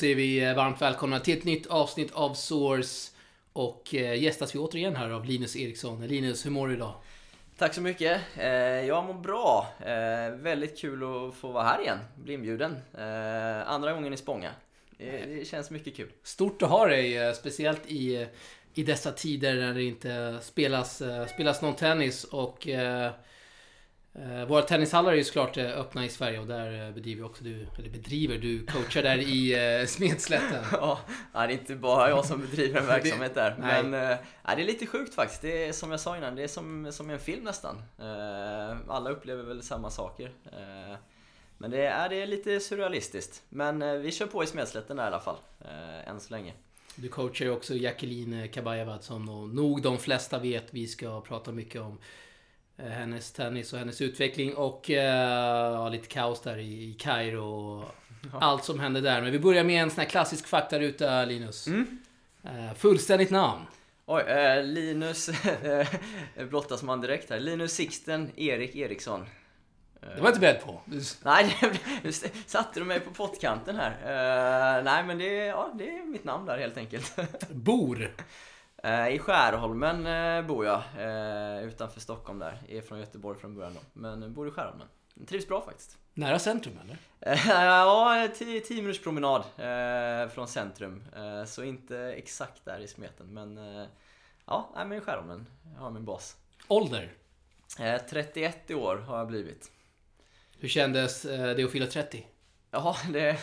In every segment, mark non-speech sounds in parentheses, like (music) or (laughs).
Säger vi eh, varmt välkomna till ett nytt avsnitt av Source. Och eh, gästas vi återigen här av Linus Eriksson. Linus, hur mår du idag? Tack så mycket. Eh, jag mår bra. Väldigt kul att få vara här igen. Bli inbjuden. Andra gången i Spånga. Det känns mycket kul. Stort att ha dig, speciellt i, i dessa tider när det inte spelas, spelas någon tennis. Och våra tennishallar är ju såklart uh, öppna i Sverige och där uh, bedriver också du, eller bedriver, du coachar där i Smedslätten. (laughs) ja, det är inte bara jag som bedriver en (laughs) verksamhet där. Men uh, det är lite sjukt faktiskt. Det är som jag sa innan, det är som, som en film nästan. alla upplever väl samma saker. men det är, det är lite surrealistiskt. Men vi kör på i Smedslätten där i alla fall, än så länge. Du coachar ju också Jacqueline Kabajevad som nog de flesta vet vi ska prata mycket om. Eh, hennes tennis och hennes utveckling och eh, ja, lite kaos där i Kairo och ja. allt som hände där. Men vi börjar med en sån här klassisk faktaruta Linus. Mm. Eh, fullständigt namn? Oj, eh, Linus (laughs) brottas man direkt här. Linus Sixten Erik Eriksson. Det var inte beredd på. Nej, nu satte du mig på pottkanten här. Uh, nej, men det, ja, det är mitt namn där helt enkelt. (laughs) Bor? Eh, I Skärholmen eh, bor jag, eh, utanför Stockholm där. Är från Göteborg från början då, men bor i Skärholmen. Trivs bra faktiskt. Nära centrum eller? (laughs) ja, 10 minuters promenad från centrum. Så inte exakt där i smeten, men ja, men Skärholmen. Jag har min bas. Ålder? 31 i år har jag blivit. Hur kändes det att fylla 30? Ja, det... (laughs)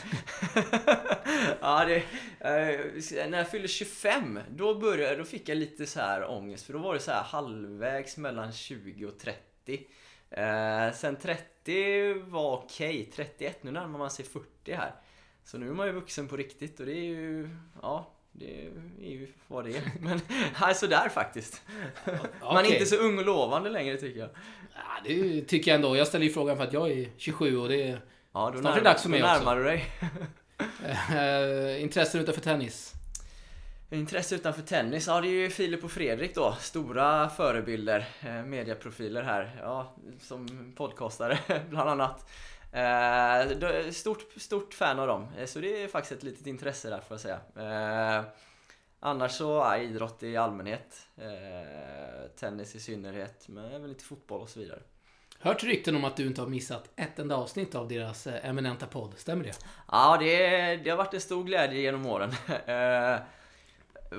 ja, det... Eh, när jag fyllde 25, då började, då fick jag lite så här ångest. För då var det så här halvvägs mellan 20 och 30. Eh, sen 30 var okej. Okay. 31, nu närmar man sig 40 här. Så nu är man ju vuxen på riktigt och det är ju... Ja, det är ju vad det är. (laughs) Men nej, sådär faktiskt. Okay. Man är inte så ung och lovande längre tycker jag. Ja, det tycker jag ändå. Jag ställer ju frågan för att jag är 27 och det är Ja, då Snart är det dags för mig närmar du dig. uh, intressen utanför tennis? Intresse utanför tennis? Ja, det är ju Filip och Fredrik då. Stora förebilder, eh, mediaprofiler här. Ja, som podcastare (laughs) bland annat. Eh, stort, stort fan av dem. Eh, så det är faktiskt ett litet intresse där får jag säga. Eh, annars så, ja, idrott i allmänhet. Eh, tennis i synnerhet, men även lite fotboll och så vidare. Hört rykten om att du inte har missat ett enda avsnitt av deras eh, eminenta podd, stämmer det? Ja, det, det har varit en stor glädje genom åren. (laughs) Eh,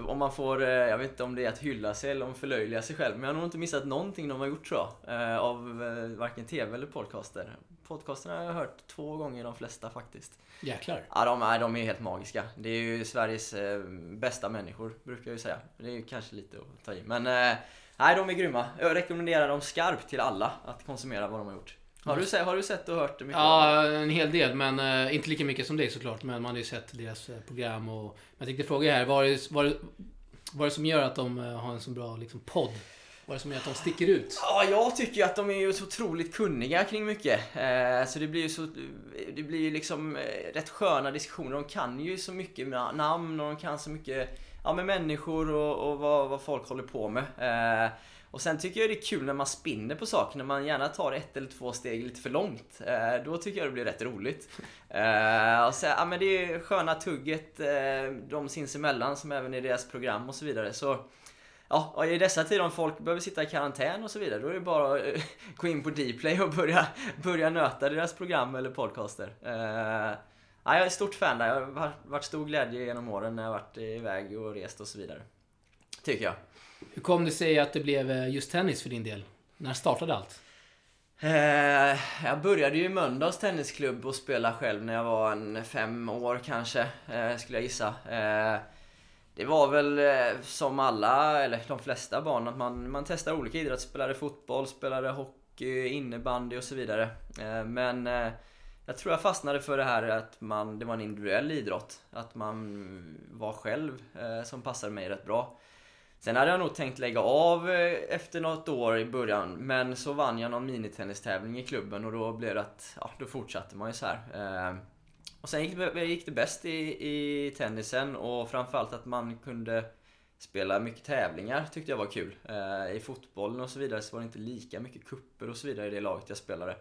om man får, eh, jag vet inte om det är att hylla sig eller om förlöjliga sig själv, men jag har nog inte missat någonting de har gjort tror jag. Av varken TV eller podcaster. Podcasterna har jag hört två gånger de flesta faktiskt. Jäklar. Ja, de är, de är helt magiska. Det är ju Sveriges bästa människor, brukar jag ju säga. Det är ju kanske lite att ta i. Men Nej, de är grymma. Jag rekommenderar dem skarpt till alla att konsumera vad de har gjort. Har du, sett, har du sett och hört mycket? Ja, en hel del. Men uh, inte lika mycket som dig såklart. Men man har ju sett deras uh, program. Och, jag tänkte fråga här. Vad är, det, vad, är, vad är det som gör att de uh, har en så bra liksom, podd? Vad är det som gör att de sticker ut? Ja, jag tycker ju att de är ju så otroligt kunniga kring mycket. så det blir ju så... Det blir liksom rätt sköna diskussioner. De kan ju så mycket namn och de kan så mycket ja, med människor och, och vad, vad, folk håller på med. Eh, och sen tycker jag det är kul när man spinner på saker, när man gärna tar ett eller två steg lite för långt. Eh, då tycker jag det blir rätt roligt. Eh, och så, ja, men det är sköna tugget eh, de sinsemellan, som även i deras program och så vidare. Så Ja, och i dessa tider om folk behöver sitta i karantän och så vidare, då är det bara att eh, gå in på Dplay och börja, börja nöta deras program eller podcaster. Eh, Ja, jag är ett stort fan där. Jag har varit stor glädje genom åren när jag varit iväg och rest och så vidare. Tycker jag. Hur kom det sig att det blev eh, just tennis för din del? När startade allt? Eh, jag började ju i Mölndals tennisklubb och spela själv när jag var en fem år kanske, eh, skulle jag gissa. Det var väl som alla, eller de flesta barn, att man, man testar olika idrott. Spelade fotboll, spelade hockey, innebandy och så vidare. Men jag tror jag fastnade för det här att man, det var en individuell idrott. Att man var själv eh, som passade mig rätt bra. Sen hade jag nog tänkt lägga av eh, efter något år i början, men så vann jag någon minitennistävling i klubben och då blev det att, ja, då fortsatte man ju så här. Eh, och sen gick det, eh, gick det bäst i, i tennisen och framförallt att man kunde spela mycket tävlingar tyckte jag var kul. Eh, I fotbollen och så vidare så var det inte lika mycket kupper och så vidare i det laget jag spelade.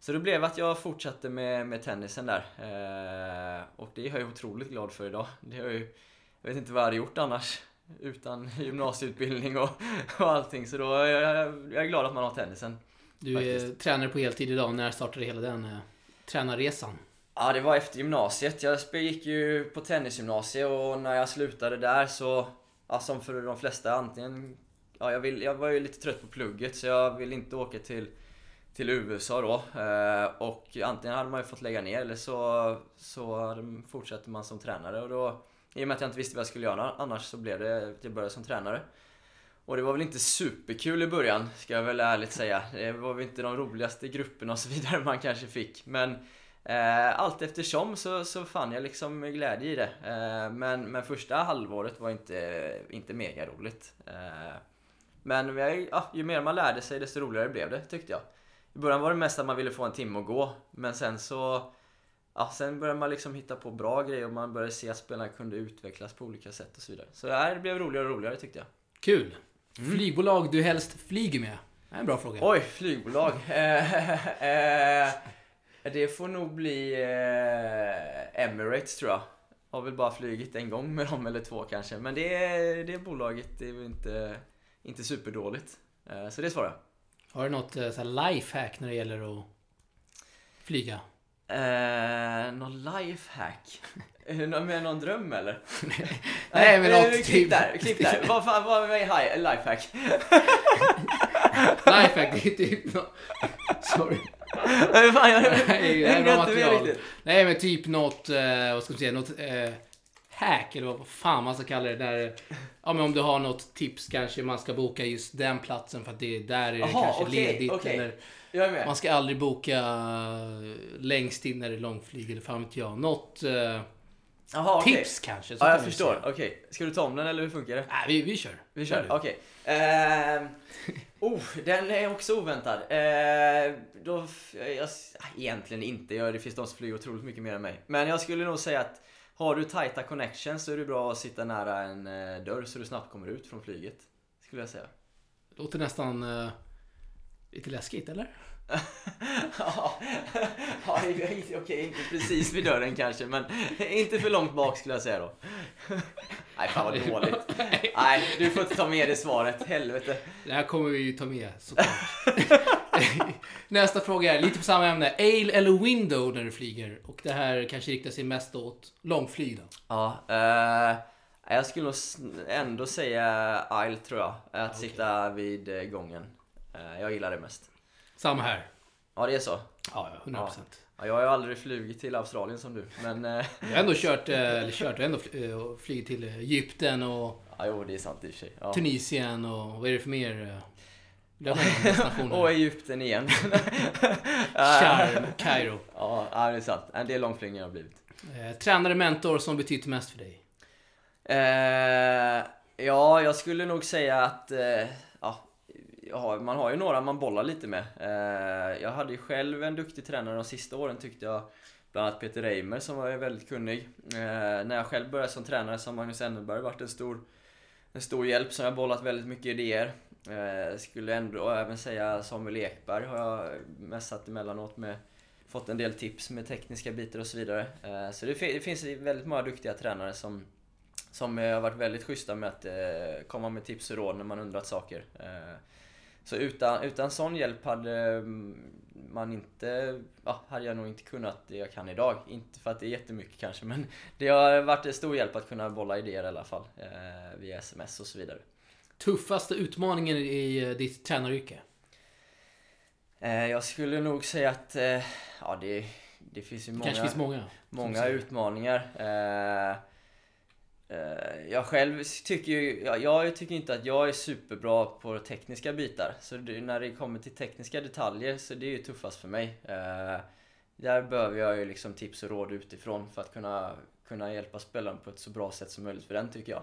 Så det blev att jag fortsatte med, med tennisen där. Eh, och det är jag otroligt glad för idag. Det har ju, jag vet inte vad jag hade gjort annars. Utan (laughs) gymnasieutbildning och, och allting. Så då är jag, jag är glad att man har tennisen. Du är Faktiskt. tränare på heltid idag. När startade hela den eh, tränarresan? Ja, det var efter gymnasiet. Jag gick ju på tennisgymnasiet och när jag slutade där så, ja, som för de flesta, antingen... Ja, jag, vill, jag var ju lite trött på plugget så jag ville inte åka till, till USA då. Eh, och antingen hade man ju fått lägga ner eller så, så fortsatte man som tränare. Och då, I och med att jag inte visste vad jag skulle göra annars så blev det att jag började som tränare. Och det var väl inte superkul i början, ska jag väl ärligt säga. Det var väl inte de roligaste grupperna och så vidare man kanske fick. Men Eh, allt eftersom så, så fann jag liksom glädje i det. Eh, men, men första halvåret var inte, inte mega roligt. Eh, men jag, ja, ju mer man lärde sig desto roligare blev det tyckte jag. I början var det mest att man ville få en timme att gå. Men sen så Ja, sen började man liksom hitta på bra grejer och man började se att spelarna kunde utvecklas på olika sätt och så vidare. Så det blev roligare och roligare tyckte jag. Kul! Mm. Flygbolag du helst flyger med? Det är en bra fråga. Oj, flygbolag. (laughs) Eh, eh, det får nog bli eh, Emirates tror jag. Har väl bara flugit en gång med dem eller två kanske. Men det, det bolaget det är väl inte, inte superdåligt. Eh, så det svarar jag. Har du något eh, så här lifehack när det gäller att flyga? Eh, någon lifehack? (laughs) Eh, Med någon dröm eller? (laughs) Nej, men eh, något Klipp typ- där, klipp där. (laughs) Vad fan, vad är lifehack? Lifehack, det är typ Sorry. Nej, fan, jag hängde inte med material. riktigt. Nej, men typ något, eh, vad ska man säga, något eh, hack eller vad fan man ska kalla det. Där, ja, men om du har något tips kanske man ska boka just den platsen för att det där är det Jaha, kanske okej, ledigt. okej. Eller Jag man ska aldrig boka eh, längst in när det är långflyg eller fan vet jag. Något eh, okej. tips kanske. så Ja, jag förstår. Okej. Ska du ta om den eller hur funkar det? Nej, vi, vi kör. Vi Kör kör. Okej. Ehm, (laughs) oh, den är också oväntad. Ehm, då, f- jag, egentligen inte. Jag, det finns de som flyger otroligt mycket mer än mig. Men jag skulle nog säga att har du tajta connections så är det bra att sitta nära en eh, dörr så du snabbt kommer ut från flyget. Skulle jag säga. Låter nästan eh, lite läskigt, eller? (laughs) ja, ja, det okej, inte precis vid dörren kanske, men inte för långt bak skulle jag säga då. (laughs) Nej, fan vad dåligt. (laughs) Nej, du får inte ta med det svaret. Helvete. Det här kommer vi ju ta med såklart. (laughs) Nästa fråga är lite på samma ämne. Ale eller window när du flyger? Och det här kanske riktar sig mest åt långflyg då. Ja, eh, jag skulle nog ändå säga Isle tror jag. Att Okej. sitta vid eh, gången. Eh, jag gillar det mest. Samma här. Ja, det är så. Ja, ja 100%. Ja, jag har ju aldrig flugit till Australien som du, men... Eh, Jag har ändå kört, eh, eller kört, ändå eh, flugit till Egypten och ja, jo, det är sant i och för sig. Ja. Tunisien och vad är det för mer? (laughs) Och Egypten igen. (laughs) Sharm, Kairo. Ja, det är sant. En del långflygningar har blivit. Eh, tränare, mentor som betytt mest för dig? Eh, ja, jag skulle nog säga att eh, ja, man har ju några man bollar lite med. Eh, jag hade ju själv en duktig tränare de sista åren tyckte jag. Bland annat Peter Reimer som var väldigt kunnig. Eh, när jag själv började som tränare så har Magnus Enneberg varit en stor, en stor hjälp som jag bollat väldigt mycket idéer. Eh, skulle ändå även säga Samuel Ekberg har jag messat emellanåt med. Fått en del tips med tekniska bitar och så vidare. Eh, så det, det finns väldigt många duktiga tränare som som eh, har varit väldigt schyssta med att eh, komma med tips och råd när man undrat saker. Eh, så utan, utan sån hjälp hade mm, man inte, ja, hade jag nog inte kunnat det jag kan idag. Inte för att det är jättemycket kanske, men (laughs) det har varit en stor hjälp att kunna bolla idéer i alla fall. Eh, via sms och så vidare. Tuffaste utmaningen i eh, ditt tränaryrke? Eh, jag skulle nog säga att, eh, ja det, det finns ju många... finns många. Många utmaningar. Jag själv tycker ju, jag, jag tycker inte att jag är superbra på tekniska bitar. Så det, när det kommer till tekniska detaljer så det är ju tuffast för mig. Där behöver jag ju liksom tips och råd utifrån för att kunna, kunna hjälpa spelaren på ett så bra sätt som möjligt för den tycker jag.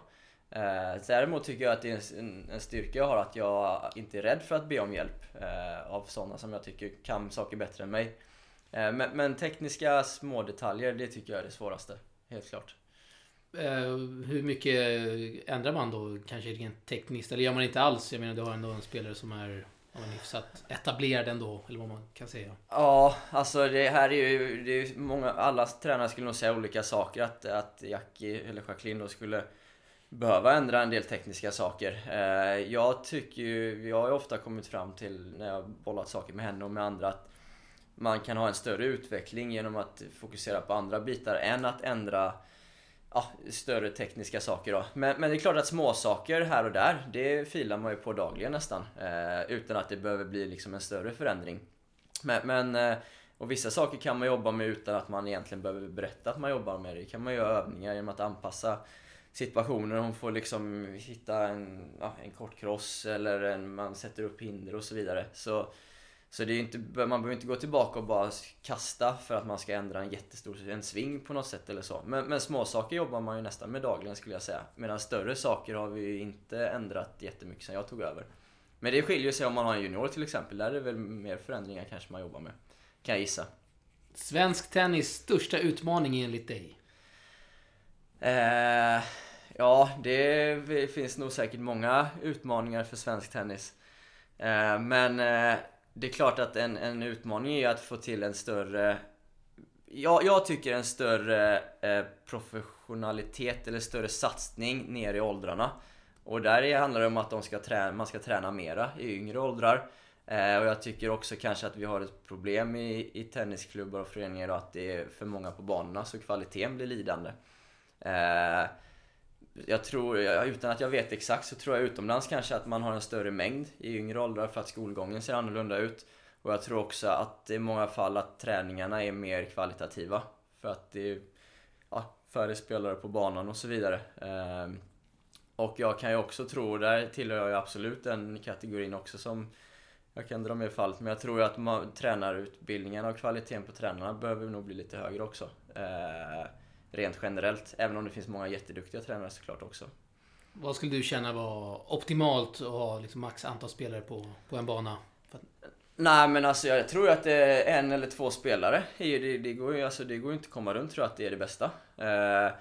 Eh, däremot tycker jag att det är en, en styrka jag har att jag inte är rädd för att be om hjälp eh, av sådana som jag tycker kan saker bättre än mig. Eh, Men, men tekniska små detaljer, det tycker jag är det svåraste. Helt klart. Eh, hur mycket ändrar man då kanske rent tekniskt? Eller gör man inte alls? Jag menar du har ändå en spelare som är ja, men hyfsat etablerad ändå, eller vad man kan säga. Ja, alltså det här är ju, det är många, alla tränare skulle nog säga olika saker. Att, att Jackie, eller Jacqueline då skulle behöva ändra en del tekniska saker. Eh, jag tycker ju, jag har ju ofta kommit fram till när jag bollat saker med henne och med andra att man kan ha en större utveckling genom att fokusera på andra bitar än att ändra ja, större tekniska saker då. Men, men det är klart att små saker här och där, det filar man ju på dagligen nästan. Eh, utan att det behöver bli liksom en större förändring. Men, men eh, och vissa saker kan man jobba med utan att man egentligen behöver berätta att man jobbar med det. Det kan man göra övningar genom att anpassa situationer. Hon får liksom hitta en, ja, en kort cross eller en, man sätter upp hinder och så vidare. Så så det är inte, man behöver inte gå tillbaka och bara kasta för att man ska ändra en jättestor en sving på något sätt eller så. Men, men små saker jobbar man ju nästan med dagligen skulle jag säga. Medan större saker har vi ju inte ändrat jättemycket sedan jag tog över. Men det skiljer sig om man har en junior till exempel. Där är det väl mer förändringar kanske man jobbar med. Kan jag gissa. Svensk tennis största utmaning enligt dig? Eh, ja, det finns nog säkert många utmaningar för svensk tennis. Eh, men eh, det är klart att en, en utmaning är att få till en större jag, jag tycker en större eh, professionalitet eller större satsning ner i åldrarna. Och där handlar det om att de ska träna, man ska träna mera i yngre åldrar. Eh, och jag tycker också kanske att vi har ett problem i, i tennisklubbar och föreningar och att det är för många på banorna så kvaliteten blir lidande. Eh, jag tror, utan att jag vet exakt, så tror jag utomlands kanske att man har en större mängd i yngre åldrar för att skolgången ser annorlunda ut. Och jag tror också att i många fall att träningarna är mer kvalitativa. För att det är ja, färre spelare på banan och så vidare. Ehm, och jag kan ju också tro, där tillhör jag ju absolut den kategorin också som jag kan dra med fallet, men jag tror ju att man, tränarutbildningarna och kvaliteten på tränarna behöver nog bli lite högre också. Eh, Rent generellt. Även om det finns många jätteduktiga tränare såklart också. Vad skulle du känna var optimalt att ha liksom max antal spelare på, på en bana? Nej men alltså jag tror att en eller två spelare. Det, det, går ju alltså, det går inte att komma runt tror jag att det är det bästa. Eh,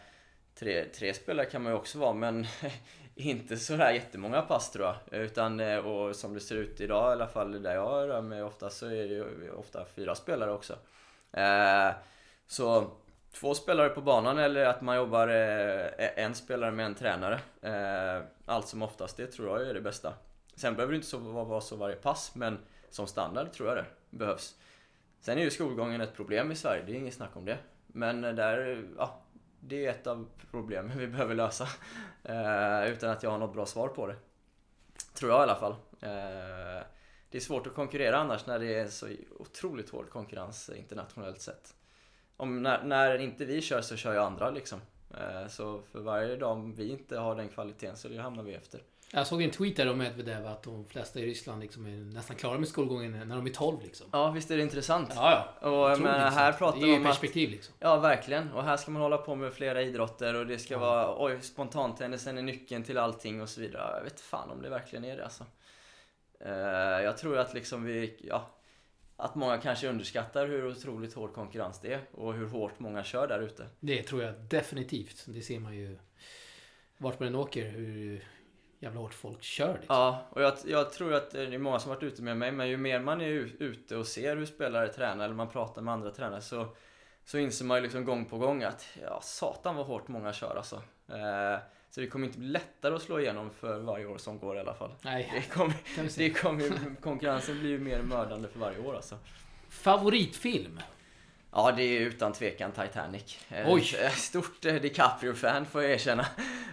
tre, tre spelare kan man ju också vara men (laughs) inte sådär jättemånga pass tror jag. Utan, eh, och som det ser ut idag i alla fall där jag rör mig ofta så är det ofta fyra spelare också. Eh, så två spelare på banan eller att man jobbar eh, en spelare med en tränare. Eh, allt som oftast, det tror jag är det bästa. Sen behöver det inte vara så varje pass, men som standard tror jag det behövs. Sen är ju skolgången ett problem i Sverige, det är inget snack om det. Men där, ja, det är ett av problemen (laughs) vi behöver lösa. Eh, utan att jag har något bra svar på det. Tror jag i alla fall. Eh, det är svårt att konkurrera annars när det är så otroligt hård konkurrens internationellt sett om när, när inte vi kör så kör ju andra liksom. Eh, så för varje dag vi inte har den kvaliteten så hamnar vi efter. Jag såg en tweet där om Medvedev att de flesta i Ryssland liksom är nästan klara med skolgången när de är 12 liksom. Ja, visst är det intressant? Ja, ja. Och, men här pratar det är ju perspektiv att, liksom. Ja, verkligen. Och här ska man hålla på med flera idrotter och det ska ja. vara, oj, spontantennisen är nyckeln till allting och så vidare. Jag vet fan om det verkligen är det alltså. Uh, jag tror att liksom vi, ja, att många kanske underskattar hur otroligt hård konkurrens det är och hur hårt många kör där ute. Det tror jag definitivt. Det ser man ju vart man än åker, hur jävla hårt folk kör. Liksom. Ja, och jag, jag, tror att det är många som varit ute med mig, men ju mer man är ute och ser hur spelare tränar eller man pratar med andra tränare så, så inser man ju liksom gång på gång att ja, satan vad hårt många kör alltså. Eh, så det kommer inte bli lättare att slå igenom för varje år som går i alla fall. Nej. Det kommer, det kommer, konkurrensen blir ju mer mördande för varje år alltså. Favoritfilm? Ja, det är utan tvekan Titanic. Eh, Oj! Stort eh, DiCaprio-fan får jag erkänna.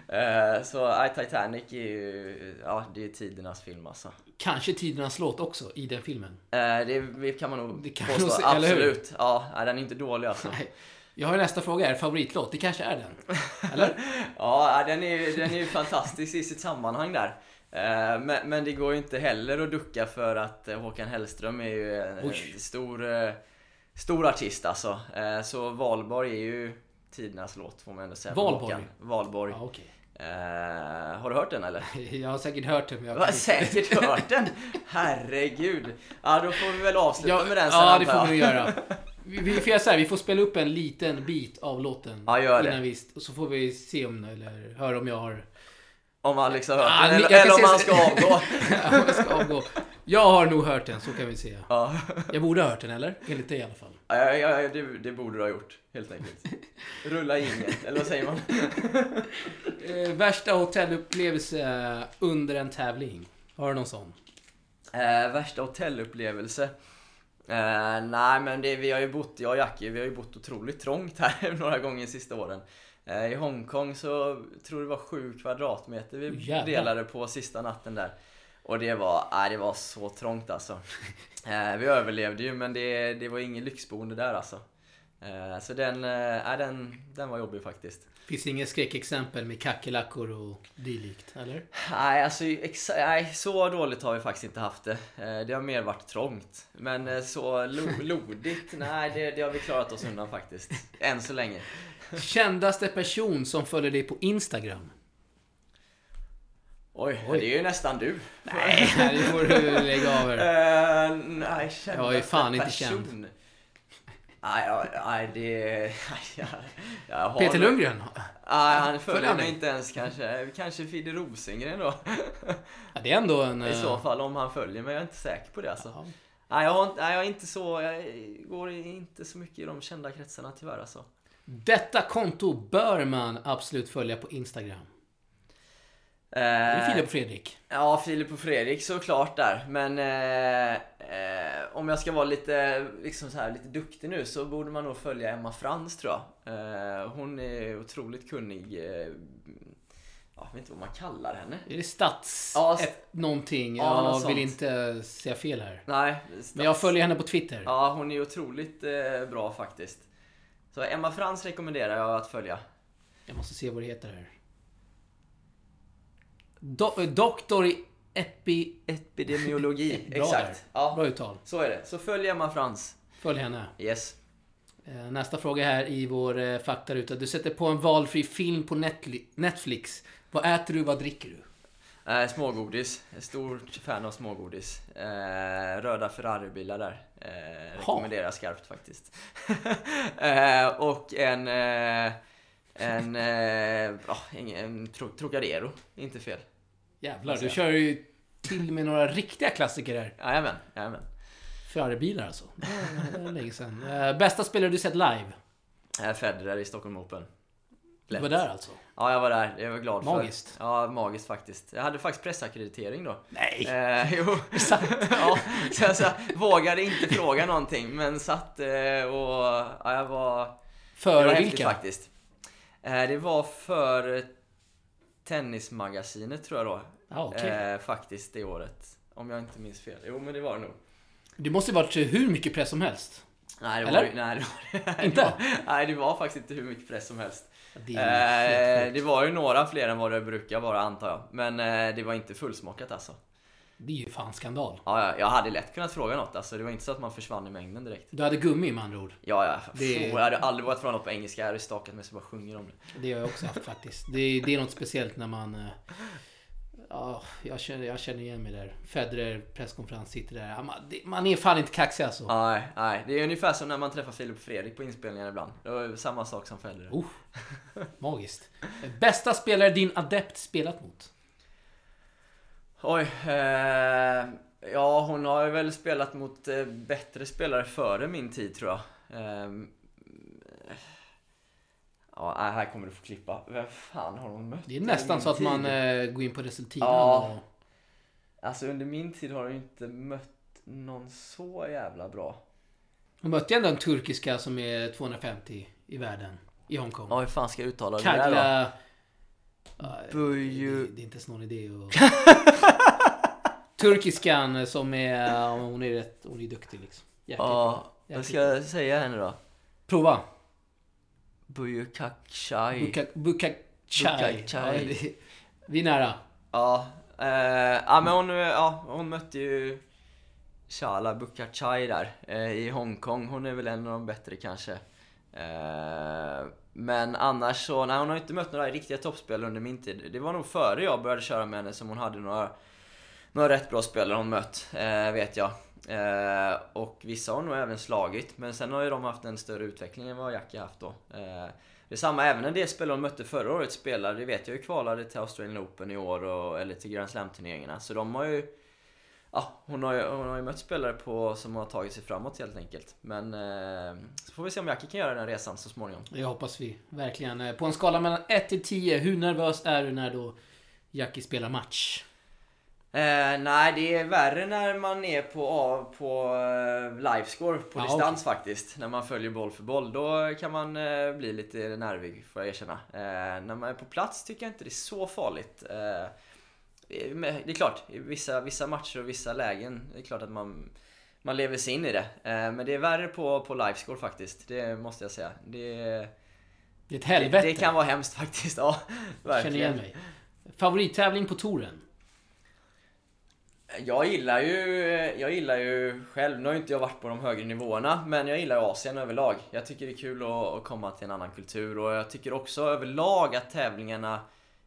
Eh, så Titanic är ju, ja det är tidernas film alltså. Kanske tidernas låt också i den filmen? Det kan man nog det kan påstå, absolut. Ja, den är inte dålig alltså. Nej. Jag har nästa fråga här, favoritlåt. Det kanske är den? Eller? (laughs) ja, den är, den är ju fantastisk i sitt sammanhang där. Eh, men, men det går ju inte heller att ducka för att eh, Håkan Hellström är ju en Oj. stor, eh, stor artist alltså. Så Valborg är ju tidernas låt får man ändå säga. Valborg? Valborg. Ja, okay. Uh, har du hört den eller? (laughs) Jag har säkert hört den. Men jag har säkert hört den? (laughs) Herregud. Ja, då får vi väl avsluta ja, med den sen. Ja, det får vi göra. Vi, får så här, vi får spela upp en liten bit av låten. Ja, gör det. Innan vi, och så får vi se om, eller höra om jag har... Om han liksom hört ah, den, eller, eller om han ska avgå. (laughs) ja, ska avgå. Jag har nog hört den, så kan vi säga. Ja, Jag borde ha hört den, eller? Enligt dig i alla fall. ja, ja, ja det, det borde du ha gjort, helt enkelt. Rulla inget, eller vad säger man? (laughs) Eh, värsta hotellupplevelse under en tävling? Har du någon sån? Eh, värsta hotellupplevelse? Eh, nej men det, vi har ju bott, jag och Jackie, vi har ju bott otroligt trångt här (laughs) några gånger de sista åren. Eh, I Hongkong så tror det var 7 kvadratmeter vi Jävlar. delade på sista natten där. Och det var, nej, det var så trångt alltså. (laughs) Eh, vi överlevde ju men det, det var ingen lyxboende där alltså. Så den, eh, den, den var jobbig faktiskt. Finns inget skräckexempel med kackerlackor och dylikt, eller? Nej, alltså exa- nej, så dåligt har vi faktiskt inte haft det. Eh, Det har mer varit trångt. Men eh, så lo- lodigt, nej det, det har vi klarat oss undan faktiskt. Än så länge. Kändaste person som följer dig på Instagram? Oj, Oj. det är ju nästan du. Nej, det får du lägga av här. Eh, nej, kändaste Jag är fan inte person. känd. Nej, nej det... (laughs) Jag, jag har Peter Lundgren? Nej, han Följer mig inte ens kanske. Kanske Fidde Rosengren då. Ja, det är ändå en... I eh, så fall om han följer mig. Jag är inte säker på det alltså. ja. Nej, jag, har nej, jag är inte så... Jag går inte så mycket i de kända kretsarna tyvärr alltså. Detta konto bör man absolut följa på Instagram. Det är Eh, Filip och Fredrik. Ja, Filip och Fredrik såklart där. Men eh, eh, om jag ska vara lite, liksom så här, lite duktig nu så borde man nog följa Emma Frans tror jag. Eh, hon är otroligt kunnig. Eh, ja, jag vet inte vad man kallar henne. Är det stats... Ja, st- ett, någonting? Ja, något jag vill sånt. inte säga fel här. Nej, Men jag följer henne på Twitter. Ja, hon är otroligt eh, bra faktiskt. Så Emma Frans rekommenderar jag att följa. Jag måste se vad det heter här. Do, eh, doktor i epi... Epidemiologi, (laughs) Bra exakt. där. Ja, Bra uttal. så är det. Så följ Emma Frans. Följ henne. Yes. Eh, Nästa fråga här i vår eh, faktaruta. Du sätter på en valfri film på Netflix. Vad äter du, vad dricker du? Eh, smågodis. Stort fan av smågodis. Eh, röda Ferrari-bilar där. Eh, rekommenderar skarpt faktiskt. (laughs) eh, och en... En... Ja, ingen- en tro, Trocadero. Inte fel. Jävlar, du kör ju till med några riktiga klassiker här. Jajamän, jajamän. Ferrari-bilar alltså. Det var- länge sedan. Eh, Bästa spelare du sett live? Eh, Federer i Stockholm Open. Du Lätt. var där alltså? Ja, jag var där. Jag var glad Magiskt. för. Ja, magiskt faktiskt. Jag hade faktiskt pressackreditering då. Nej! Eh, jo. (laughs) (laughs) ja, så jag så vågade inte fråga någonting men satt eh, och ja, jag var... För var vilka? faktiskt. Eh, det var för Tennismagasinet tror jag då. Ja, okej. Eh, faktiskt det året. Om jag inte minns fel. Jo men det var det nog. Det måste ju varit hur mycket press som helst. Nej, det var, nej, det var, Inte? (laughs) Nej, det var faktiskt inte hur mycket press som helst. Det är Eh, det var ju några fler än vad det brukar vara antar jag. Men eh, det var inte fullsmockat alltså. Det är ju fan skandal. Ja, ja, jag hade lätt kunnat fråga något. Alltså, det var inte så att man försvann i mängden direkt. Du hade gummi med andra ord. Ja, ja. Det-. Jag hade aldrig vågat fråga något på engelska. Jag hade stakat mig så jag bara sjunger om det. Det har jag också haft faktiskt. Det, det är något speciellt när man... Ja, jag känner, jag känner igen mig där. Federer, presskonferens, sitter där. Ja, Man, är fan inte kaxig alltså. Nej, nej. Det är ungefär som när man träffar Filip och Fredrik på inspelningar ibland. Det var samma sak som Federer. Oh, magiskt. Bästa spelare din adept spelat mot? Oj. Eh, ja, hon har ju väl spelat mot eh, bättre spelare före min tid tror jag. Eh, ja, nej, här kommer du få klippa. Vem fan har hon mött? Det är nästan så att tid? man eh, går in på resultiven. Ja. och- Alltså under min tid har ju inte mött någon så jävla bra. Hon mötte ju ändå en turkiska som är 250 i världen. I Hongkong. Ja, hur fan ska jag uttala det där då? Kagla... Buju- det, det är inte så någon idé att... (laughs) Turkiskan som är... Hon är rätt... Hon är duktig liksom. Jäkligt. Ja, vad ska jag säga henne då? Prova. Buyukakshai. Buka, Buka Chai. Buka-chai. Ja, vi är nära. Ja, eh, ja men hon, ja, hon mötte ju Shala Bukachai där eh, i Hongkong. Hon är väl en av de bättre kanske. Eh, men annars så, nej hon har inte mött några riktiga toppspelare under min tid. Det var nog före jag började köra med henne som hon hade några, några rätt bra spelare hon mött, eh, vet jag. Eh, och vissa har nog även slagit, men sen har ju de haft en större utveckling än vad Jackie haft då. Eh, det är samma även en del spelare hon mötte förra året spelare, det vet jag ju kvalade till Australian Open i år och, eller till Grand Slam turneringarna. Så de har ju ja, hon, har ju, hon har ju mött spelare på, som har tagit sig framåt helt enkelt. Men eh, så får vi se om Jackie kan göra den resan så småningom. Det hoppas vi verkligen. Eh, på en skala mellan 1 till 10, hur nervös är du när då Jackie spelar match? Eh, nej, det är värre när man är på, på uh, livescore på Ja, distans faktiskt. När man följer boll för boll. Då kan man eh, bli lite nervig, får jag erkänna. Eh, när man är på plats tycker jag inte det är så farligt. Eh, det är- men det är klart, i vissa, vissa matcher och vissa lägen, det är klart att man, man lever sig in i det. Eh, men det är värre på, på livescore faktiskt, det måste jag säga. Det, Det är ett det, helvete. det kan vara hemskt faktiskt, (laughs) ja. Känner igen Verkligen. mig. Favorittävling på touren? Jag gillar ju, jag gillar ju själv, nu har ju inte jag varit på de högre nivåerna, men jag gillar Asien överlag. Jag tycker det är kul att, komma till en annan kultur och jag tycker också överlag att tävlingarna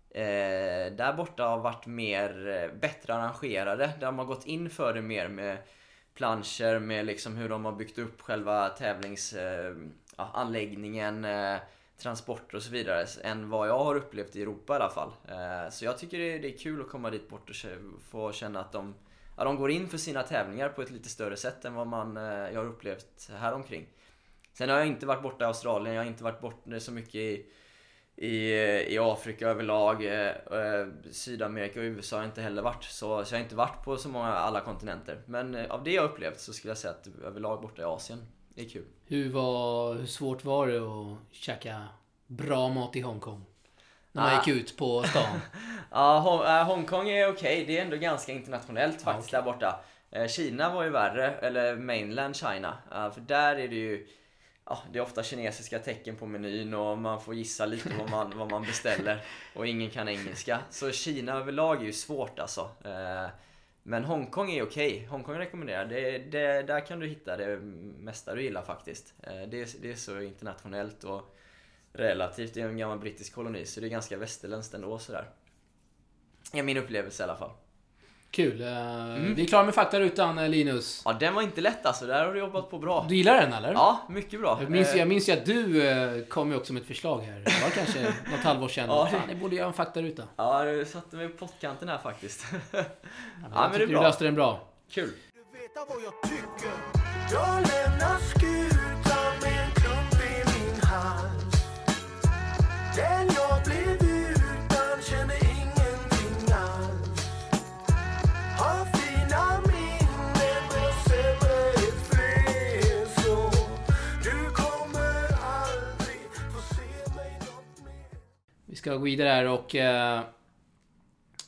eh, där borta har varit mer, eh, bättre arrangerade. Där de har gått in för det mer med planscher, med liksom hur de har byggt upp själva tävlingsanläggningen, eh, ja, eh, transporter och så vidare än vad jag har upplevt i Europa i alla fall. Eh, så jag tycker det är, kul att komma dit bort och få känna att de, ja, de går in för sina tävlingar på ett lite större sätt än vad man, eh, jag har upplevt här omkring. Sen har jag inte varit borta i Australien, jag har inte varit borta så mycket i, i, i Afrika överlag. eh, eh Sydamerika och USA har jag inte heller varit. Så, så jag har inte varit på så många, alla kontinenter. Men av det jag har upplevt så skulle jag säga att överlag borta i Asien, det är kul. Hur, var, hur svårt var det att käka bra mat i Hongkong? När man Ah. gick ut på stan. (laughs) Ja, Hong- äh, Hongkong är okej. Det är ändå ganska internationellt Ja, faktiskt okej. där borta. Eh, Kina var ju värre, eller mainland China. Eh, för där är det ju Ja, det är ofta kinesiska tecken på menyn och man får gissa lite vad man, vad man beställer och ingen kan engelska. Så Kina överlag är ju svårt alltså. Eh, men Hongkong är okej. Hongkong rekommenderar. Det, det, där kan du hitta det mesta du gillar faktiskt. Eh, det, är- det är så internationellt och relativt. Det är en gammal brittisk koloni så det är ganska västerländskt ändå sådär. är min upplevelse i alla fall. Kul. Eh, Vi är klara med faktarutan eh, Linus. Ja, den var inte lätt alltså. Där har du jobbat på bra. Du gillar den eller? Ja, mycket bra. Jag minns, Eh, jag minns ju att du kom ju också med ett förslag här. Det var kanske (laughs) något halvår sedan. Ja. Fan, jag borde göra en faktaruta. Ja, du satte mig på pottkanten här faktiskt. (laughs) Ja, men jag det är bra. Du löste den bra. Kul. Du vet vad jag tycker Jag lämnar skutan ska gå vidare här och eh,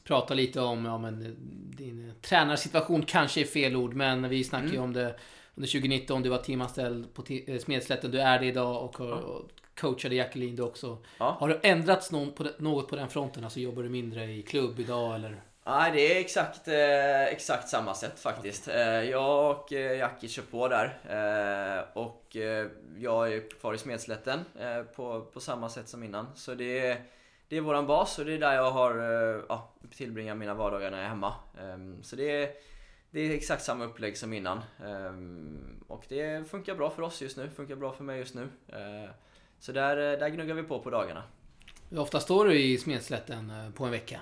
prata lite om ja, men, eh, din tränarsituation. Kanske är fel ord, men vi snackade Mm. ju om det under 2019. Du var teamanställd på eh, Smedslätten. Du är det idag och, har, och coachade Jacqueline du också. Ja. Har du ändrats någon på det, något på den fronten? Alltså jobbar du mindre i klubb idag eller? Nej, det är exakt, eh, exakt samma sätt faktiskt. Eh, jag och eh, Jackie kör på där. Och jag är kvar i Smedslätten på, på samma sätt som innan. Så det är, det är våran bas och det är där jag har eh, ja, tillbringar mina vardagar när jag är hemma. Eh, så det är, det är exakt samma upplägg som innan. Eh, och det funkar bra för oss just nu, funkar bra för mig just nu. Eh, så där, eh, där gnuggar vi på på dagarna. Hur ofta står du i Smedslätten på en vecka?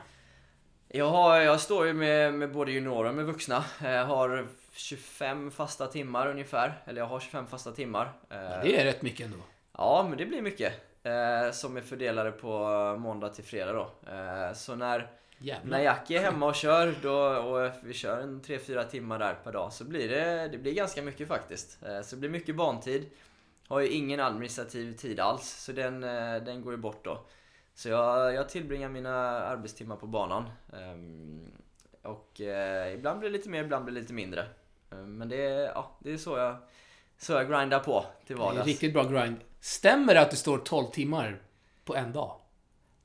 Jag, har, jag står ju med, med både juniorer och med vuxna. Jag har 25 fasta timmar ungefär. Eller jag har 25 fasta timmar. Eh, Det är rätt mycket ändå. Ja, men det blir mycket. Eh, Som är fördelade på måndag till fredag då. Eh, Så när, Jävlar. när Jackie är hemma och kör då, och vi kör en 3-4 timmar där per dag så blir det, det blir ganska mycket faktiskt. Eh, Så det blir mycket bantid. Har ju ingen administrativ tid alls så den, eh, den går ju bort då. Så jag, jag tillbringar mina arbetstimmar på banan. Ehm, Och eh, ibland blir det lite mer, ibland blir det lite mindre. Ehm, Men det, är- ja, det är så jag, så jag grindar på till Det är vardags. riktigt bra grind. Stämmer det att du står 12 timmar på en dag?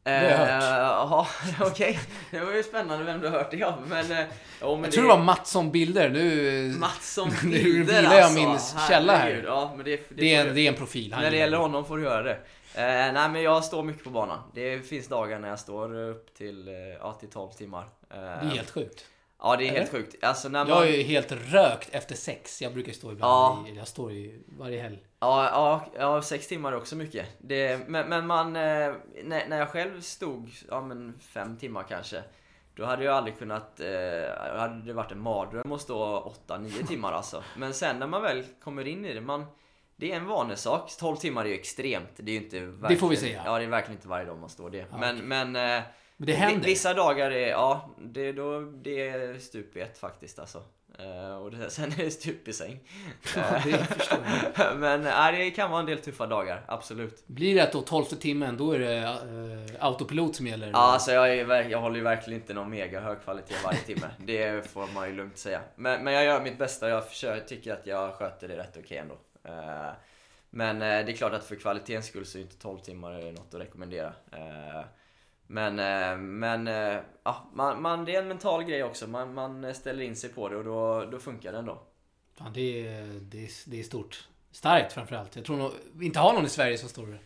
har jag hört. Eh, Jaha, (laughs) okej. Det var ju spännande vem du har hört det av. Men, eh, jo, men Jag tror det var Mattsson Bilder. Nu... Mattsson (laughs) Nu Bilder vilar jag alltså. min källa här. Herregud, Ja, men det, det, Det är, en, det är en profil. Han När det gillar gäller honom får du göra det. Eh, nej men jag står mycket på banan. Det finns dagar när jag står upp till, eh, ja, till 12 timmar. Eh, Det är helt sjukt. Ja det är helt sjukt. Alltså när man... Jag är ju helt rökt efter sex. Jag brukar stå ibland Ja. i, Jag står i varje helg. Ja, ja, ja, sex timmar är också mycket. Det, men, men man, eh, när, när jag själv stod, ja men fem timmar kanske. Då hade jag aldrig kunnat, eh, hade det varit en mardröm att stå 8-9 (laughs) timmar alltså. Men sen när man väl kommer in i det, man, det är en vanesak. 12 timmar är ju extremt. Det är ju inte verkligen, får vi säga. Ja, det är verkligen inte varje dag man står det. Ja, men, men, eh, Men det händer. vi- Vissa dagar är, ja, det, då, det är stup i ett faktiskt alltså. Eh, och det, (laughs) sen är det stup i säng. (laughs) Ja, (laughs) men nej, det kan vara en del tuffa dagar, absolut. Blir det då 12 timmen, då är det eh, autopilot som gäller? Ja, alltså jag, är, jag håller ju verkligen inte någon mega hög kvalitet varje timme. Det får man ju lugnt säga. Men, men jag gör mitt bästa jag försöker, tycker att jag sköter det rätt okej ändå. Eh, Men det är klart att för kvalitetens skull så är inte 12 timmar något att rekommendera. Men, eh, men eh, ja, man, man, det är en mental grej också. Man, man ställer in sig på det och då, då funkar det ändå. Fan, det, är, det, är, det är stort. Starkt framförallt. Jag tror nog vi inte har någon i Sverige som står.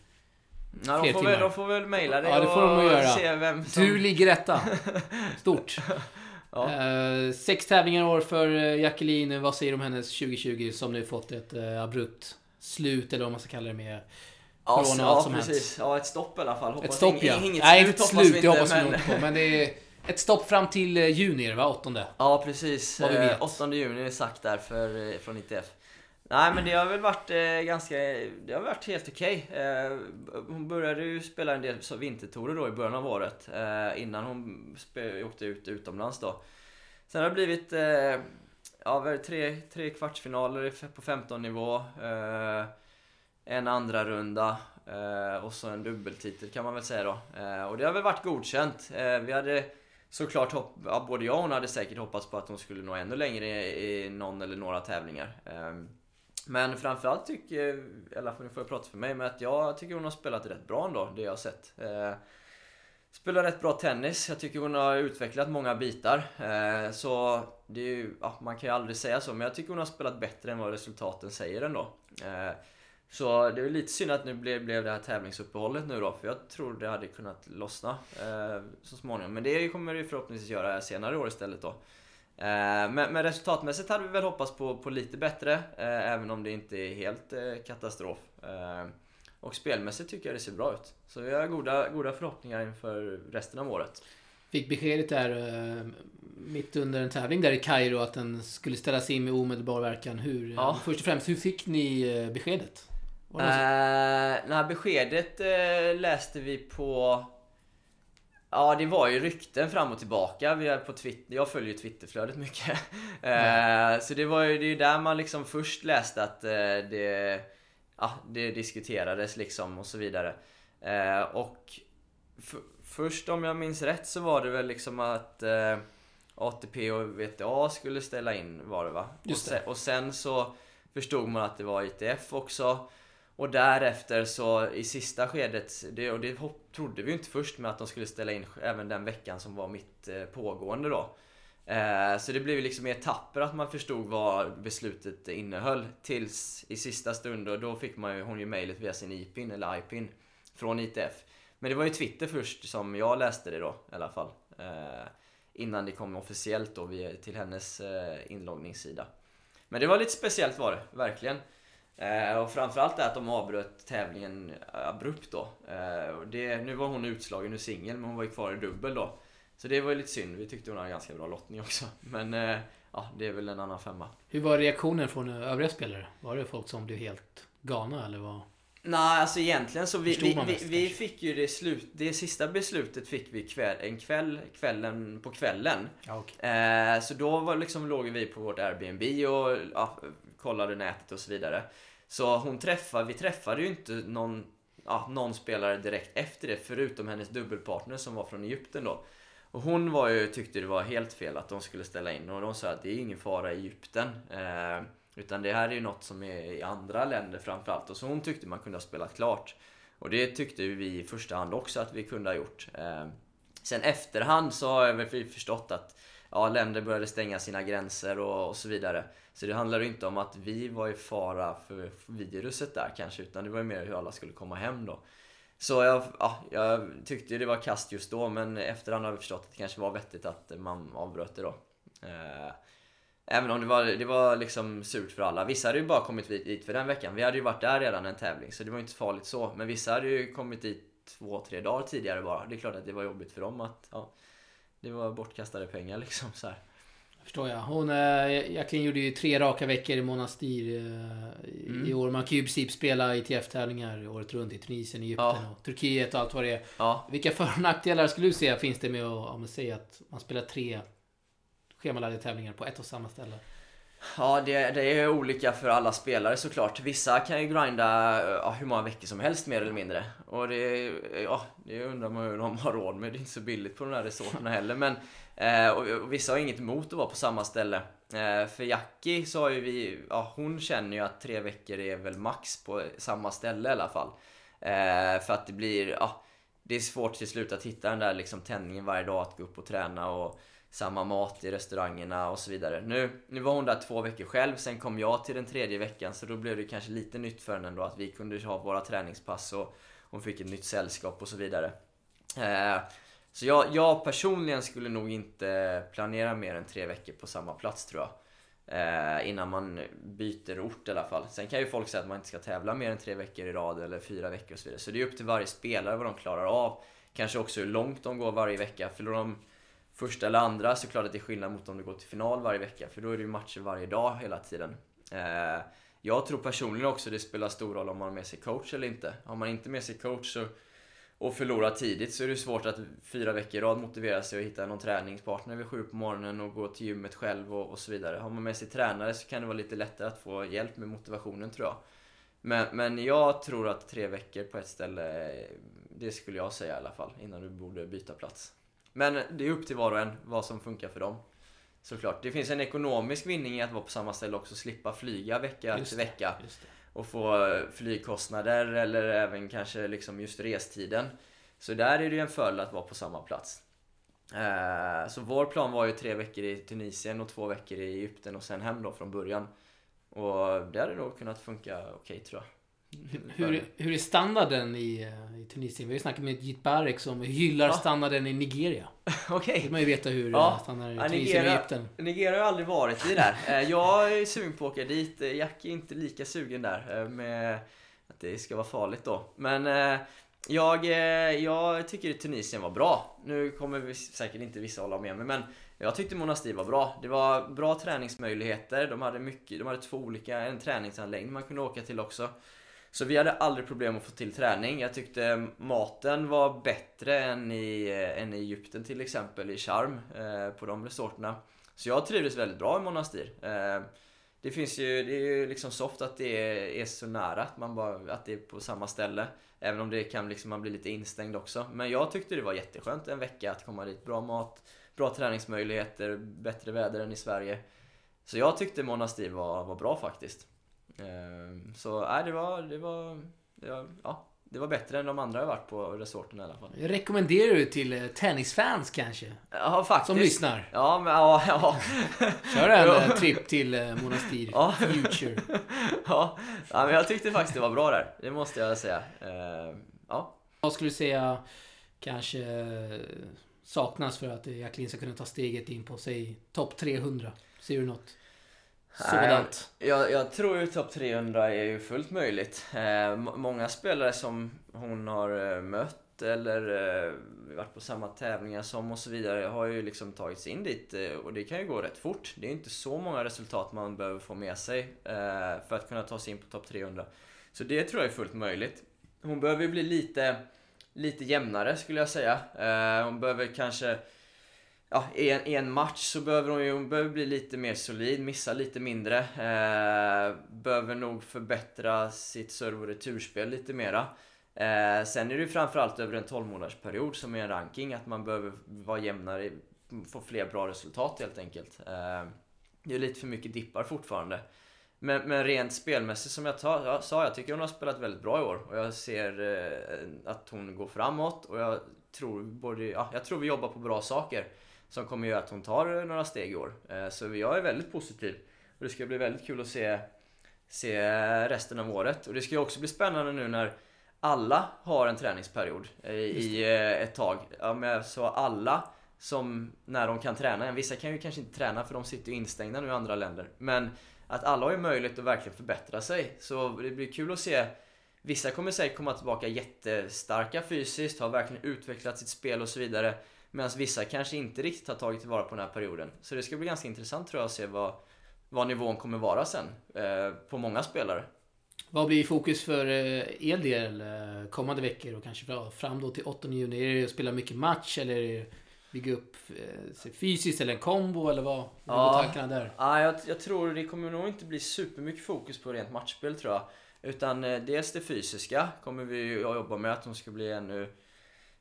Ja, Fler de, får väl, timmar. de får väl mejla dig Ja, det får de och göra. se vem som... Du ligger etta. (laughs) Stort. Ja. Eh, sex tävlingar i år för eh, Jacqueline. Vad säger du om hennes 2020 som nu fått ett eh, abrupt slut eller vad man ska kalla det med Ja, Corona och allt som precis. Ja, ett stopp i alla fall. Hoppas ett stopp ja. Inget Nej, slut, hoppas vi slut. Det hoppas vi men- inte på. Men det är ett stopp fram till eh, juni va? Åttonde. Ja, precis. Vad vi Eh, vet. 8 juni är sagt där för, eh, från ITF. Nej, men det har väl varit eh, ganska... Det har varit helt okej. Eh, hon började ju spela en del så vintertorer då i början av året. Eh, innan hon spe, åkte ut utomlands då. Sen har det blivit eh, ja, tre, tre kvartsfinaler på 15 nivå. En andra runda eh, och så en dubbeltitel kan man väl säga då. Eh, och det har väl varit godkänt. Eh, vi hade såklart hopp, ja, både jag och hon hade säkert hoppats på att hon skulle nå ännu längre i, i någon eller några tävlingar. Ehm, men framförallt tycker, eller nu får jag prata för mig, men att jag tycker hon har spelat rätt bra ändå, det jag har sett. Eh, spelar rätt bra tennis, jag tycker hon har utvecklat många bitar. Eh, så det är ju, ja, man kan ju aldrig säga så, men jag tycker hon har spelat bättre än vad resultaten säger ändå. Eh, så det är lite synd att nu blev, blev det här tävlingsuppehållet nu då, för jag tror det hade kunnat lossna eh, så småningom. Men det kommer det förhoppningsvis göra senare i år istället då. Eh, men, men resultatmässigt hade vi väl hoppats på, på lite bättre, eh, även om det inte är helt eh, katastrof. Eh, och spelmässigt tycker jag det ser bra ut. Så vi har goda, goda förhoppningar inför resten av året. Fick beskedet där eh, mitt under en tävling där i Kairo att den skulle ställas in med omedelbar verkan. Hur, Ja. Först och främst, hur fick ni beskedet? Var det någon som- Eh, nej, beskedet eh, läste vi på... Ja, det var ju rykten fram och tillbaka. Vi är på Twitter. Jag följer ju Twitterflödet mycket. (laughs) Eh, så det var ju det är där man liksom först läste att eh, det, ja, det diskuterades liksom och så vidare. Eh, och först om jag minns rätt så var det väl liksom att eh, ATP och VTA skulle ställa in var det va? Och, det. sen, och sen så förstod man att det var ITF också. Och därefter så i sista skedet, det, och det trodde vi ju inte först med att de skulle ställa in även den veckan som var mitt eh, pågående då. Eh, så det blev ju liksom i etapper att man förstod vad beslutet innehöll tills i sista stund och då fick man ju, hon ju mejlet via sin IPIN eller IPIN från ITF. Men det var ju Twitter först som jag läste det då i alla fall. Eh, innan det kom officiellt då till hennes eh, inloggningssida. Men det var lite speciellt var det, verkligen. Eh, och framförallt det att de avbröt tävlingen abrupt då. Eh, det, nu var hon utslagen ur singel men hon var ju kvar i dubbel då. Så det var ju lite synd, vi tyckte hon hade ganska bra lottning också. Men eh, ja, det är väl en annan femma. Hur var reaktionen från övriga spelare? Var det folk som blev helt galna eller vad? Nej, alltså egentligen så vi, vi, vi, mest, vi kanske? fick ju det slut, det sista beslutet fick vi kväll, en kväll, kvällen på kvällen. Ja, okej. Eh, så då var liksom, låg vi på vårt Airbnb och ja, kollade nätet och så vidare. Så hon träffar, vi träffade ju inte någon, ja, någon spelare direkt efter det förutom hennes dubbelpartner som var från Egypten då. Och hon var ju, tyckte det var helt fel att de skulle ställa in och de sa att det är ingen fara i Egypten. Eh, utan det här är ju något som är i andra länder framförallt. Och så hon tyckte man kunde ha spelat klart. Och det tyckte ju vi i första hand också att vi kunde ha gjort. Eh, sen efterhand så har jag väl förstått att ja, länder började stänga sina gränser och, och så vidare. Så det handlar inte om att vi var i fara för viruset där kanske, utan det var mer hur alla skulle komma hem då. Så jag, ja, jag tyckte det var kast just då, men efterhand har vi förstått att det kanske var vettigt att man avbröt det då. Eh, Även om det var, det var liksom surt för alla. Vissa hade ju bara kommit dit för den veckan. Vi hade ju varit där redan en tävling, så det var inte så farligt så. Men vissa hade ju kommit dit två, tre dagar tidigare bara. Det är klart att det var jobbigt för dem att ja, det var bortkastade pengar liksom så här. Förstår jag. Hon, eh, Jacqueline gjorde ju tre raka veckor i Monastir eh, i, Mm. år. Man kan ju i princip spela ITF-tävlingar året runt i Tunisien, Egypten Ja. och Turkiet och allt vad det är. Ja, Vilka för och nackdelar skulle du säga finns det med att säga att man spelar tre schemalagda tävlingar på ett och samma ställe? Ja, det, det är olika för alla spelare såklart. Vissa kan ju grinda ja, hur många veckor som helst mer eller mindre. Och det, ja, det undrar man hur de har råd med. Det är inte så billigt på de här resorterna heller. Men, eh, och, och vissa har inget emot att vara på samma ställe. Eh, för Jackie så har ju vi, ja, hon känner ju att tre veckor är väl max på samma ställe i alla fall. Eh, för att det blir, ja, det är svårt till slut att hitta den där liksom tändningen varje dag att gå upp och träna och samma mat i restaurangerna och så vidare. Nu, nu var hon där två veckor själv, sen kom jag till den tredje veckan så då blev det kanske lite nytt för henne ändå att vi kunde ha våra träningspass och hon fick ett nytt sällskap och så vidare. Eh, så jag, jag personligen skulle nog inte planera mer än tre veckor på samma plats tror jag. Eh, innan man byter ort i alla fall. Sen kan ju folk säga att man inte ska tävla mer än tre veckor i rad eller fyra veckor och så vidare. Så det är upp till varje spelare vad de klarar av. Kanske också hur långt de går varje vecka. Förlorar de första eller andra så klart att det är skillnad mot om du går till final varje vecka. För då är det ju matcher varje dag hela tiden. Eh, jag tror personligen också det spelar stor roll om man har med sig coach eller inte. Har man inte med sig coach så, och förlorar tidigt så är det svårt att fyra veckor i rad motivera sig och hitta någon träningspartner vid sju på morgonen och gå till gymmet själv och, och så vidare. Har man med sig tränare så kan det vara lite lättare att få hjälp med motivationen tror jag. Men, men jag tror att tre veckor på ett ställe, det skulle jag säga i alla fall, innan du borde byta plats. Men det är upp till var och en vad som funkar för dem. Såklart. Det finns en ekonomisk vinning i att vara på samma ställe också, slippa flyga vecka till vecka och få flygkostnader eller även kanske liksom just restiden. Så där är det ju en fördel att vara på samma plats. Eh, Så vår plan var ju tre veckor i Tunisien och två veckor i Egypten och sen hem då från början. Och det hade nog kunnat funka okej tror jag. Hur, hur är standarden i, eh, i Tunisien? Vi har ju snackat med Jit Barek som hyllar Ja. standarden i Nigeria. (laughs) Okej. vill man ju veta hur Ja. ja. standarden Ja, i Tunisien och Egypten. Nigeria har jag aldrig varit i där. Eh, Jag är sugen på att åka dit. Eh, Jack är inte lika sugen där eh, med att det ska vara farligt då. Men eh, jag, eh, jag tycker Tunisien var bra. Nu kommer vi säkert inte vissa hålla med mig men jag tyckte Monastir var bra. Det var bra träningsmöjligheter. De hade mycket, de hade två olika, en träningsanläggning man kunde åka till också. Så vi hade aldrig problem att få till träning. Jag tyckte maten var bättre än i, eh, än i Egypten till exempel, i Charm, eh, på de resorterna. Så jag trivdes väldigt bra i Monastir. Eh, det finns ju, det är ju liksom soft att det är, är så nära, att, man bara, att det är på samma ställe. Även om det kan liksom, man bli lite instängd också. Men jag tyckte det var jätteskönt en vecka att komma dit. Bra mat, bra träningsmöjligheter, bättre väder än i Sverige. Så jag tyckte Monastir var, var bra faktiskt. Ehm, Så nej, det var, det var, det var, ja, det var bättre än de andra jag varit på resorten i alla fall. Rekommenderar du till eh, tennisfans kanske? Ja, faktiskt. Som lyssnar. Ja, men ja, ja. Kör en (laughs) eh, tripp till eh, Monastir Ja. Future. (laughs) ja. ja, men jag tyckte faktiskt det var bra där. Det måste jag säga. Ehm, Ja. Vad skulle du säga kanske saknas för att Jacqueline ska kunna ta steget in på, säg, topp 300? Ser du något sådant? Jag, jag tror ju topp 300 är ju fullt möjligt. Eh, många spelare som hon har eh, mött eller eh, varit på samma tävlingar som och så vidare har ju liksom tagit sig in dit eh, och det kan ju gå rätt fort. Det är inte så många resultat man behöver få med sig eh, för att kunna ta sig in på topp 300. Så det tror jag är fullt möjligt. Hon behöver ju bli lite, lite jämnare skulle jag säga. Eh, hon behöver kanske Ja, i en, i en match så behöver hon ju hon behöver bli lite mer solid, missa lite mindre. Eh, behöver nog förbättra sitt serve och returspel lite mera. Eh, sen är det ju framförallt över en 12 månadersperiod som är en ranking, att man behöver vara jämnare, få fler bra resultat helt enkelt. Eh, det är lite för mycket dippar fortfarande. Men, men rent spelmässigt som jag, ta, jag sa, jag tycker hon har spelat väldigt bra i år. Och jag ser eh, att hon går framåt och jag tror, både, ja, jag tror vi jobbar på bra saker som kommer göra att hon tar några steg i år. Eh, Så jag är väldigt positiv. Och det ska bli väldigt kul att se, se resten av året. Och det ska också bli spännande nu när alla har en träningsperiod i, i eh, ett tag. Ja, så alla som, när de kan träna. Vissa kan ju kanske inte träna för de sitter ju instängda nu i andra länder. Men att alla har ju möjlighet att verkligen förbättra sig. Så det blir kul att se Vissa kommer säkert komma tillbaka jättestarka fysiskt, har verkligen utvecklat sitt spel och så vidare. Medan vissa kanske inte riktigt har tagit tillvara på den här perioden. Så det ska bli ganska intressant tror jag att se vad, vad nivån kommer vara sen. Eh, på många spelare. Vad blir fokus för eh, er del eh, kommande veckor och kanske fra- fram då till 8 juni? Är det att spela mycket match eller är det bygga upp sig fysiskt eller en kombo eller vad? Vad Ja. går tankarna där? Ja, jag, jag tror det kommer nog inte bli supermycket fokus på rent matchspel tror jag. Utan dels det fysiska kommer vi att jobba med, att de ska bli ännu,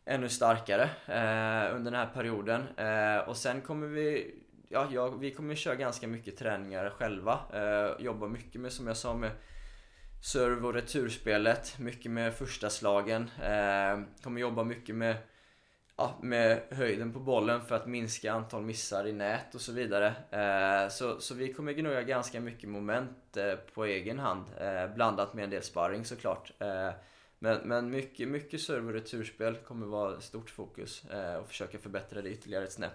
ännu starkare eh, under den här perioden. Eh, och sen kommer vi, ja, ja, vi kommer köra ganska mycket träningar själva. Eh, jobba mycket med, som jag sa, med serve och returspelet. Mycket med första slagen. Eh, kommer jobba mycket med ja, med höjden på bollen för att minska antal missar i nät och så vidare. Eh, så, så vi kommer gnugga ganska mycket moment eh, på egen hand, eh, blandat med en del sparring såklart. Eh, men, men mycket, mycket serve och returspel kommer vara stort fokus eh, och försöka förbättra det ytterligare ett snäpp.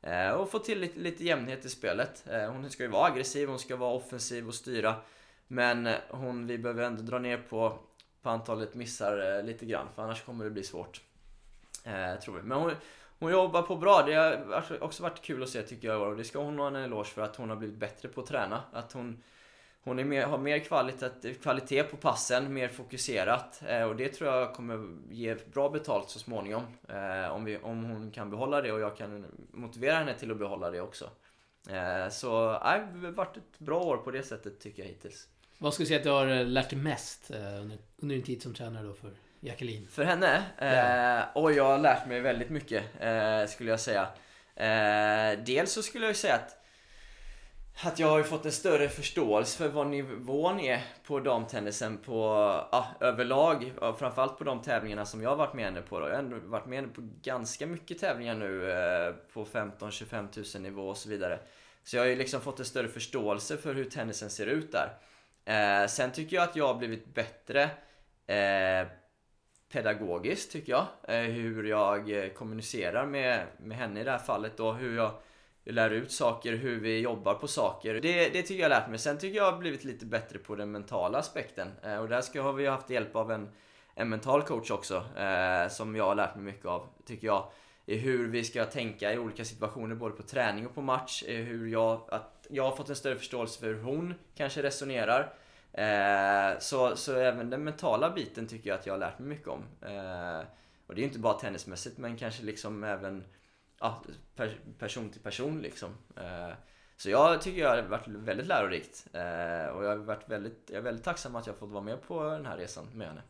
Eh, och få till lite, lite jämnhet i spelet. Eh, hon ska ju vara aggressiv, hon ska vara offensiv och styra. Men eh, hon, vi behöver ändå dra ner på, på antalet missar eh, lite grann, för annars kommer det bli svårt. Eh, tror vi. Men hon, hon jobbar på bra. Det har också varit kul att se tycker jag. Och det ska hon ha en eloge för att hon har blivit bättre på att träna. Att hon, hon är mer, har mer kvalitet, kvalitet på passen, mer fokuserat. Eh, och det tror jag kommer ge bra betalt så småningom. Eh, om, vi, om hon kan behålla det och jag kan motivera henne till att behålla det också. Eh, så nej, det har varit ett bra år på det sättet tycker jag hittills. Vad skulle du säga att du har eh, lärt dig mest eh, under, under din tid som tränare då för Jacqueline? För henne? Eh, och jag har lärt mig väldigt mycket eh, skulle jag säga. Eh, dels så skulle jag säga att att jag har ju fått en större förståelse för vad nivån är på damtennisen på, ja, överlag. Framförallt på de tävlingarna som jag har varit med henne på. Då. Jag har ändå varit med henne på ganska mycket tävlingar nu eh, på 15-25 tusen nivå och så vidare. Så jag har ju liksom fått en större förståelse för hur tennisen ser ut där. Eh, sen tycker jag att jag har blivit bättre eh, pedagogiskt tycker jag. Eh, hur jag eh, kommunicerar med, med henne i det här fallet och hur jag lär ut saker, hur vi jobbar på saker. Det, det tycker jag har lärt mig. Sen tycker jag har blivit lite bättre på den mentala aspekten. Eh, och där ska, har vi haft hjälp av en, en mental coach också. Eh, som jag har lärt mig mycket av, tycker jag. I hur vi ska tänka i olika situationer, både på träning och på match. Hur jag, att jag har fått en större förståelse för hur hon kanske resonerar. Eh, så, så även den mentala biten tycker jag att jag har lärt mig mycket om. Eh, och det är ju inte bara tennismässigt men kanske liksom även ja, per, person till person liksom. Eh, så jag tycker jag har varit väldigt lärorikt. Eh, och jag, har varit väldigt, jag är väldigt tacksam att jag fått vara med på den här resan med henne.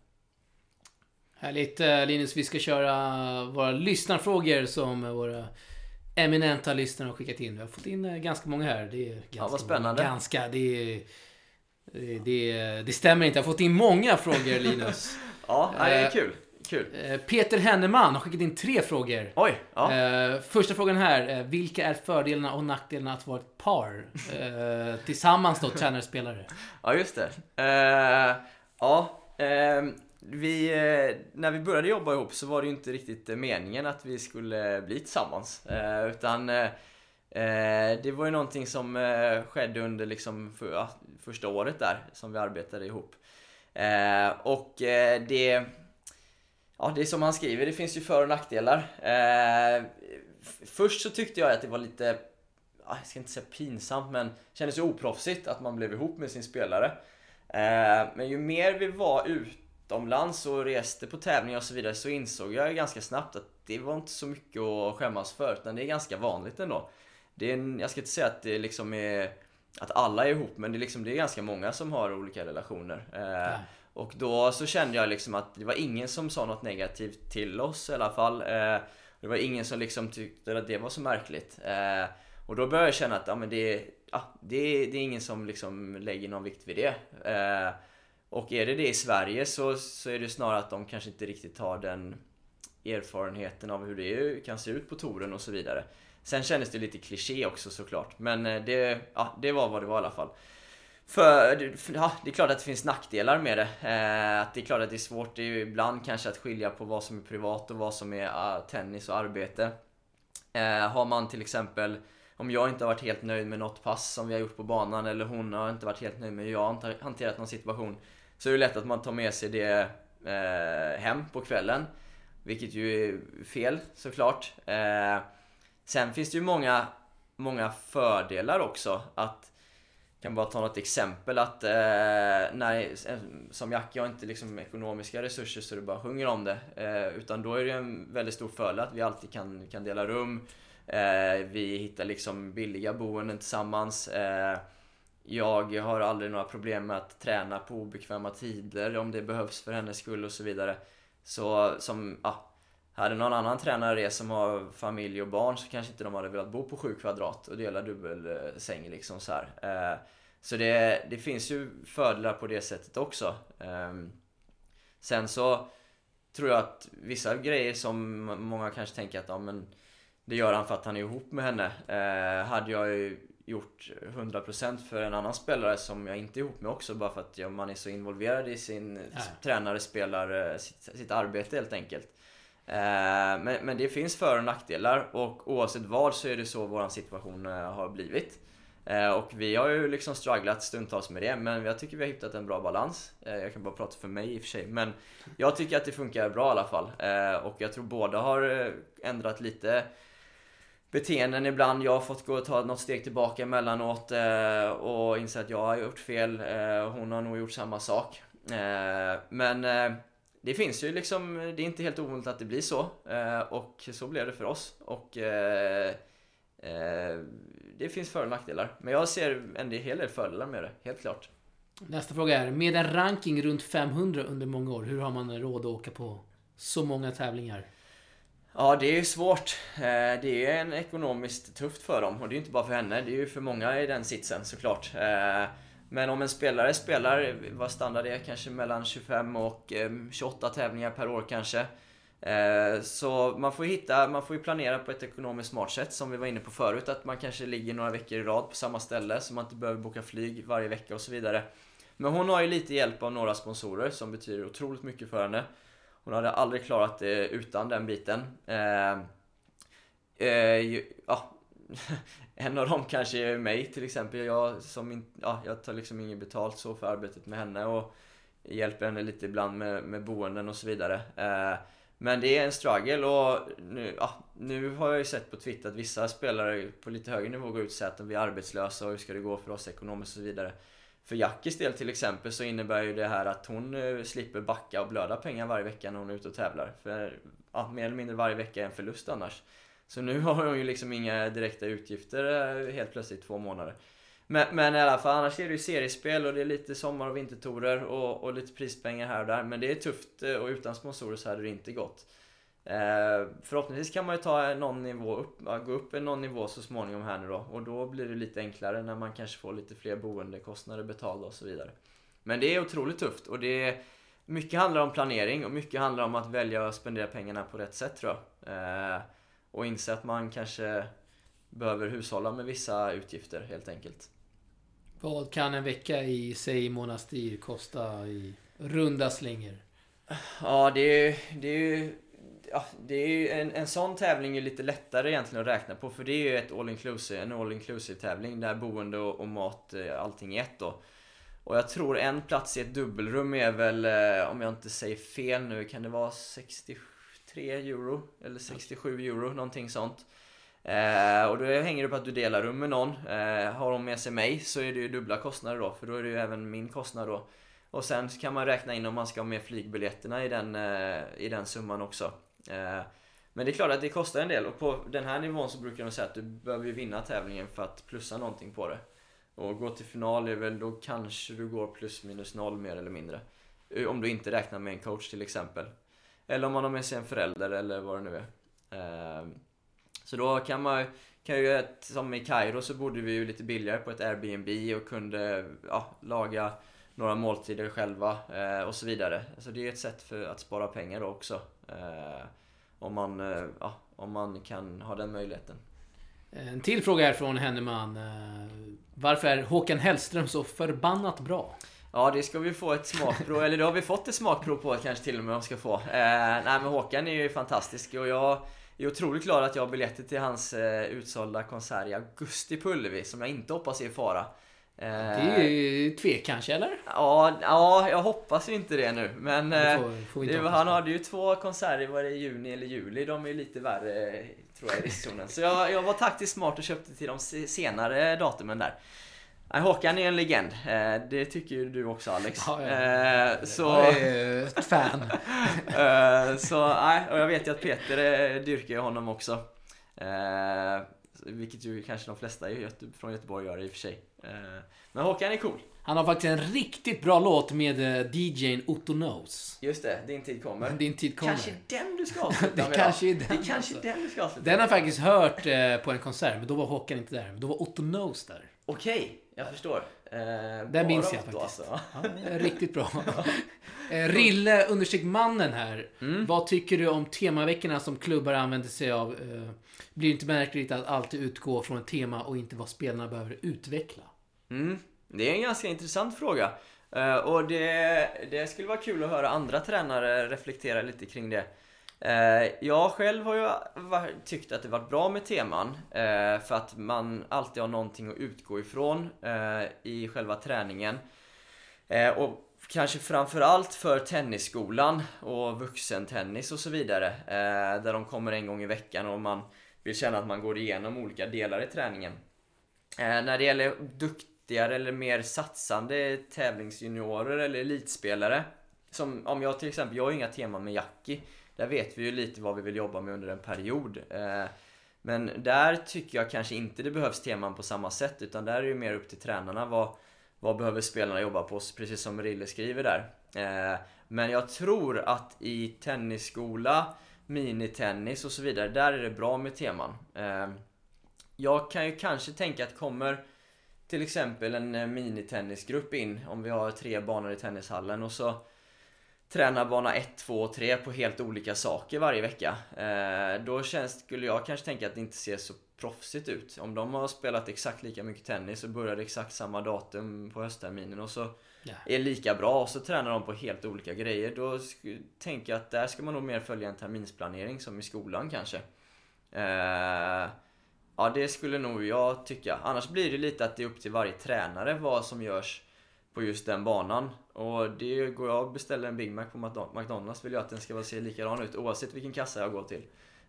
Härligt eh, Linus, vi ska köra våra lyssnarfrågor som våra eminenta lyssnare har skickat in. Vi har fått in ganska många här. Det är ganska vad spännande. Många. Ganska, det är, det, det, det stämmer inte. Jag har fått in många frågor Linus. (laughs) Ja, det är kul. Kul. Eh, Peter Henneman har skickat in tre frågor. Oj, ja. Eh, första frågan här. eh, vilka är fördelarna och nackdelarna att vara ett par? Tillsammans då, tränare och spelare. Ja, just det. Ja, ehm, vi, när vi började jobba ihop så var det ju inte riktigt meningen att vi skulle bli tillsammans. Utan det var ju någonting som skedde under liksom första året där som vi arbetade ihop. Och det... Ja, det är som han skriver, det finns ju för och nackdelar. Eh, först så tyckte jag att det var lite, jag ska inte säga pinsamt, men kändes ju oproffsigt att man blev ihop med sin spelare. Eh, men ju mer vi var utomlands och reste på tävlingar och så vidare så insåg jag ganska snabbt att det var inte så mycket att skämmas för, utan det är ganska vanligt ändå. Det är en, jag ska inte säga att det liksom är att alla är ihop, men det är, liksom, det är ganska många som har olika relationer. Eh, och då så kände jag liksom att det var ingen som sa något negativt till oss i alla fall. Eh, det var ingen som liksom tyckte att det var så märkligt. Eh, och då började jag känna att ja, men det, ja, det, det är ingen som liksom lägger någon vikt vid det. Eh, och är det det i Sverige så, så är det snarare att de kanske inte riktigt har den erfarenheten av hur det kan se ut på touren och så vidare. Sen kändes det lite kliché också såklart. Men eh, det, ja, det var vad det var i alla fall. För, det- för ja, det är klart att det finns nackdelar med det. Eh, att det är klart att det är svårt det är ju ibland kanske att skilja på vad som är privat och vad som är uh, tennis och arbete. Eh, har man till exempel, om jag inte har varit helt nöjd med något pass som vi har gjort på banan eller hon har inte varit helt nöjd med hur jag har hanterat någon situation. Så är det lätt att man tar med sig det eh, hem på kvällen. Vilket ju är fel såklart. Eh, sen finns det ju många, många fördelar också. Att, kan bara ta något exempel att eh, när, eh, som Jackie har inte liksom ekonomiska resurser så du bara sjunger om det. Eh, utan då är det en väldigt stor fördel att vi alltid kan, kan dela rum. Eh, vi hittar liksom billiga boenden tillsammans. Eh, jag har aldrig några problem med att träna på obekväma tider om det behövs för hennes skull och så vidare. Så som, ja, hade någon annan tränare som har familj och barn så kanske inte de hade velat bo på 7 kvadrat och dela dubbelsäng liksom så här. Eh, så det, det finns ju fördelar på det sättet också. Ehm, sen så tror jag att vissa grejer som många kanske tänker att ja, men det gör han för att han är ihop med henne. Eh, hade jag ju gjort 100% för en annan spelare som jag inte är ihop med också bara för att ja, man är så involverad i sin Ja. tränare, spelare, sitt, sitt arbete helt enkelt. Eh, men, men det finns för och nackdelar och oavsett vad så är det så vår situation eh, har blivit. Eh, och vi har ju liksom strugglat stundtals med det men jag tycker vi har hittat en bra balans. Jag kan bara prata för mig i och för sig men jag tycker att det funkar bra i alla fall. Och jag tror båda har ändrat lite beteenden ibland. Jag har fått gå och ta något steg tillbaka emellanåt och inse att jag har gjort fel. Hon har nog gjort samma sak. Men det finns ju liksom, det är inte helt ovanligt att det blir så. Eh, och så blev det för oss. Och eh, eh, det finns för och nackdelar. Men jag ser en hel del fördelar med det, helt klart. Nästa fråga är, med en ranking runt 500 under många år, hur har man råd att åka på så många tävlingar? Ja, det är ju svårt. Det är en ekonomiskt tufft för dem och det är ju inte bara för henne, det är ju för många i den sitsen såklart. Men om en spelare spelar, vad standard är, kanske mellan 25 och ehm, 28 tävlingar per år kanske. Eh, så man får hitta, man får ju planera på ett ekonomiskt smart sätt som vi var inne på förut. Att man kanske ligger några veckor i rad på samma ställe så man inte behöver boka flyg varje vecka och så vidare. Men hon har ju lite hjälp av några sponsorer som betyder otroligt mycket för henne. Hon hade aldrig klarat det utan den biten. Eh, eh, ju- ja, (laughs) en av dem kanske är mig till exempel. Jag, som in, ja, jag tar liksom inget betalt så för arbetet med henne och hjälper henne lite ibland med, med boenden och så vidare. Eh, men det är en struggle och nu, ja, nu har jag ju sett på Twitter att vissa spelare på lite högre nivå går ut och säger att de blir arbetslösa och hur ska det gå för oss ekonomiskt och så vidare. För Jackis del till exempel så innebär ju det här att hon eh, slipper backa och blöda pengar varje vecka när hon är ute och tävlar. För ja, mer eller mindre varje vecka är en förlust annars. Så nu har hon ju liksom inga direkta utgifter eh, helt plötsligt två månader. Men, men i alla fall, annars är det ju seriespel och det är lite sommar och vintertorer och, och lite prispengar här och där. Men det är tufft eh, och utan sponsorer så hade det inte gått. Eh, förhoppningsvis kan man ju ta någon nivå upp, gå upp en någon nivå så småningom här nu då. Och då blir det lite enklare när man kanske får lite fler boendekostnader betalda och så vidare. Men det är otroligt tufft och det är, mycket handlar om planering och mycket handlar om att välja att spendera pengarna på rätt sätt tror jag. Eh, och inse att man kanske behöver hushålla med vissa utgifter helt enkelt. Vad kan en vecka i, säg monastir kosta i runda slingor? Ja, det är. Det är ju Ja, det är ju en, en sån tävling är lite lättare egentligen att räkna på för det är ju ett all inclusive, en all inclusive tävling där boende och, och mat, eh, allting är ett då. Och jag tror en plats i ett dubbelrum är väl, eh, om jag inte säger fel nu, kan det vara 63 euro? Eller 67 euro, någonting sånt. Eh, och då hänger det på att du delar rum med någon. Eh, har de med sig mig så är det ju dubbla kostnader då, för då är det ju även min kostnad då. Och sen kan man räkna in om man ska ha med flygbiljetterna i den, eh, i den summan också. Eh, men det är klart att det kostar en del och på den här nivån så brukar de säga att du behöver ju vinna tävlingen för att plussa någonting på det. Och gå till final är väl då kanske du går plus minus noll mer eller mindre. Eh, om du inte räknar med en coach till exempel. Eller om man har med sig en förälder eller vad det nu är. Ehm, så då kan man kan ju, som i Kairo så bodde vi ju lite billigare på ett Airbnb och kunde ja, laga några måltider själva eh, och så vidare. Så det är ett sätt för att spara pengar då också. Eh, om, man, eh, ja, om man kan ha den möjligheten. En till fråga här från Henneman. Eh, varför är Håkan Hellström så förbannat bra? Ja, det ska vi få ett smakprov, eller det har vi fått ett smakprov på kanske till och med om ska få. Eh, nej men Håkan är ju fantastisk och jag är otroligt glad att jag har biljetter till hans eh, utsålda konsert i augusti på Ullevi som jag inte hoppas är i fara. Eh, Det är ju tvek kanske, eller? ja, ja, jag hoppas ju inte det nu. Men Det eh, får, får det, han hade ju två konserter, var det i juni eller juli? De är ju lite värre, tror jag, i riskzonen. Så jag, jag var taktiskt smart och köpte till de se- senare datumen där. Nej, Håkan är en legend. Eh, det tycker ju du också Alex. Ja, ja. Eh, så... Jag är ett fan. (laughs) Eh, så nej, och jag vet ju att Peter dyrkar honom också. Vilket ju kanske de flesta från Göteborg gör i och för sig. Men Håkan är cool. Han har faktiskt en riktigt bra låt med DJn Otto Knows. Just det, din tid kommer. Din tid kommer. Kanske den du ska (laughs) avsluta Det med kanske då. är den, Det kanske alltså. den du ska avsluta Den har jag faktiskt hört på en konsert, men då var Håkan inte där. Då var Otto Knows där. Okej, jag förstår. Eh, Den minns jag faktiskt. Alltså. Ja, (laughs) riktigt bra. (laughs) Eh, Rille understreck mannen här. Mm. Vad tycker du om temaveckorna som klubbar använder sig av? Eh, blir det inte märkligt att alltid utgå från ett tema och inte vad spelarna behöver utveckla? Mm, det är en ganska intressant fråga. Eh, och det, det skulle vara kul att höra andra tränare reflektera lite kring det. Eh, jag själv har ju tyckt att det varit bra med teman eh, för att man alltid har någonting att utgå ifrån eh, i själva träningen. Eh, och kanske framförallt för tennisskolan och vuxentennis och så vidare. Eh, där de kommer en gång i veckan och man vill känna att man går igenom olika delar i träningen. Eh, när det gäller duktigare eller mer satsande tävlingsjuniorer eller elitspelare. Som om jag till exempel, jag har inga teman med Jackie. Där vet vi ju lite vad vi vill jobba med under en period. Eh, men där tycker jag kanske inte det behövs teman på samma sätt utan där är det mer upp till tränarna. Vad, vad behöver spelarna jobba på? Precis som Rille skriver där. Eh, men jag tror att i tennisskola, minitennis och så vidare, där är det bra med teman. Eh, jag kan ju kanske tänka att kommer till exempel en minitennisgrupp in, om vi har tre banor i tennishallen och så tränar bana 1, 2 och 3 på helt olika saker varje vecka. Eh, då känns, skulle jag kanske tänka att det inte ser så proffsigt ut. Om de har spelat exakt lika mycket tennis och började exakt samma datum på höstterminen och så är lika bra och så tränar de på helt olika grejer. Då tänker jag att där ska man nog mer följa en terminsplanering som i skolan kanske. Eh, ja, det skulle nog jag tycka. Annars blir det lite att det är upp till varje tränare vad som görs på just den banan. Och det går jag och beställer en Big Mac på McDo- McDonalds vill jag att den ska vara- se likadan ut oavsett vilken kassa jag går till.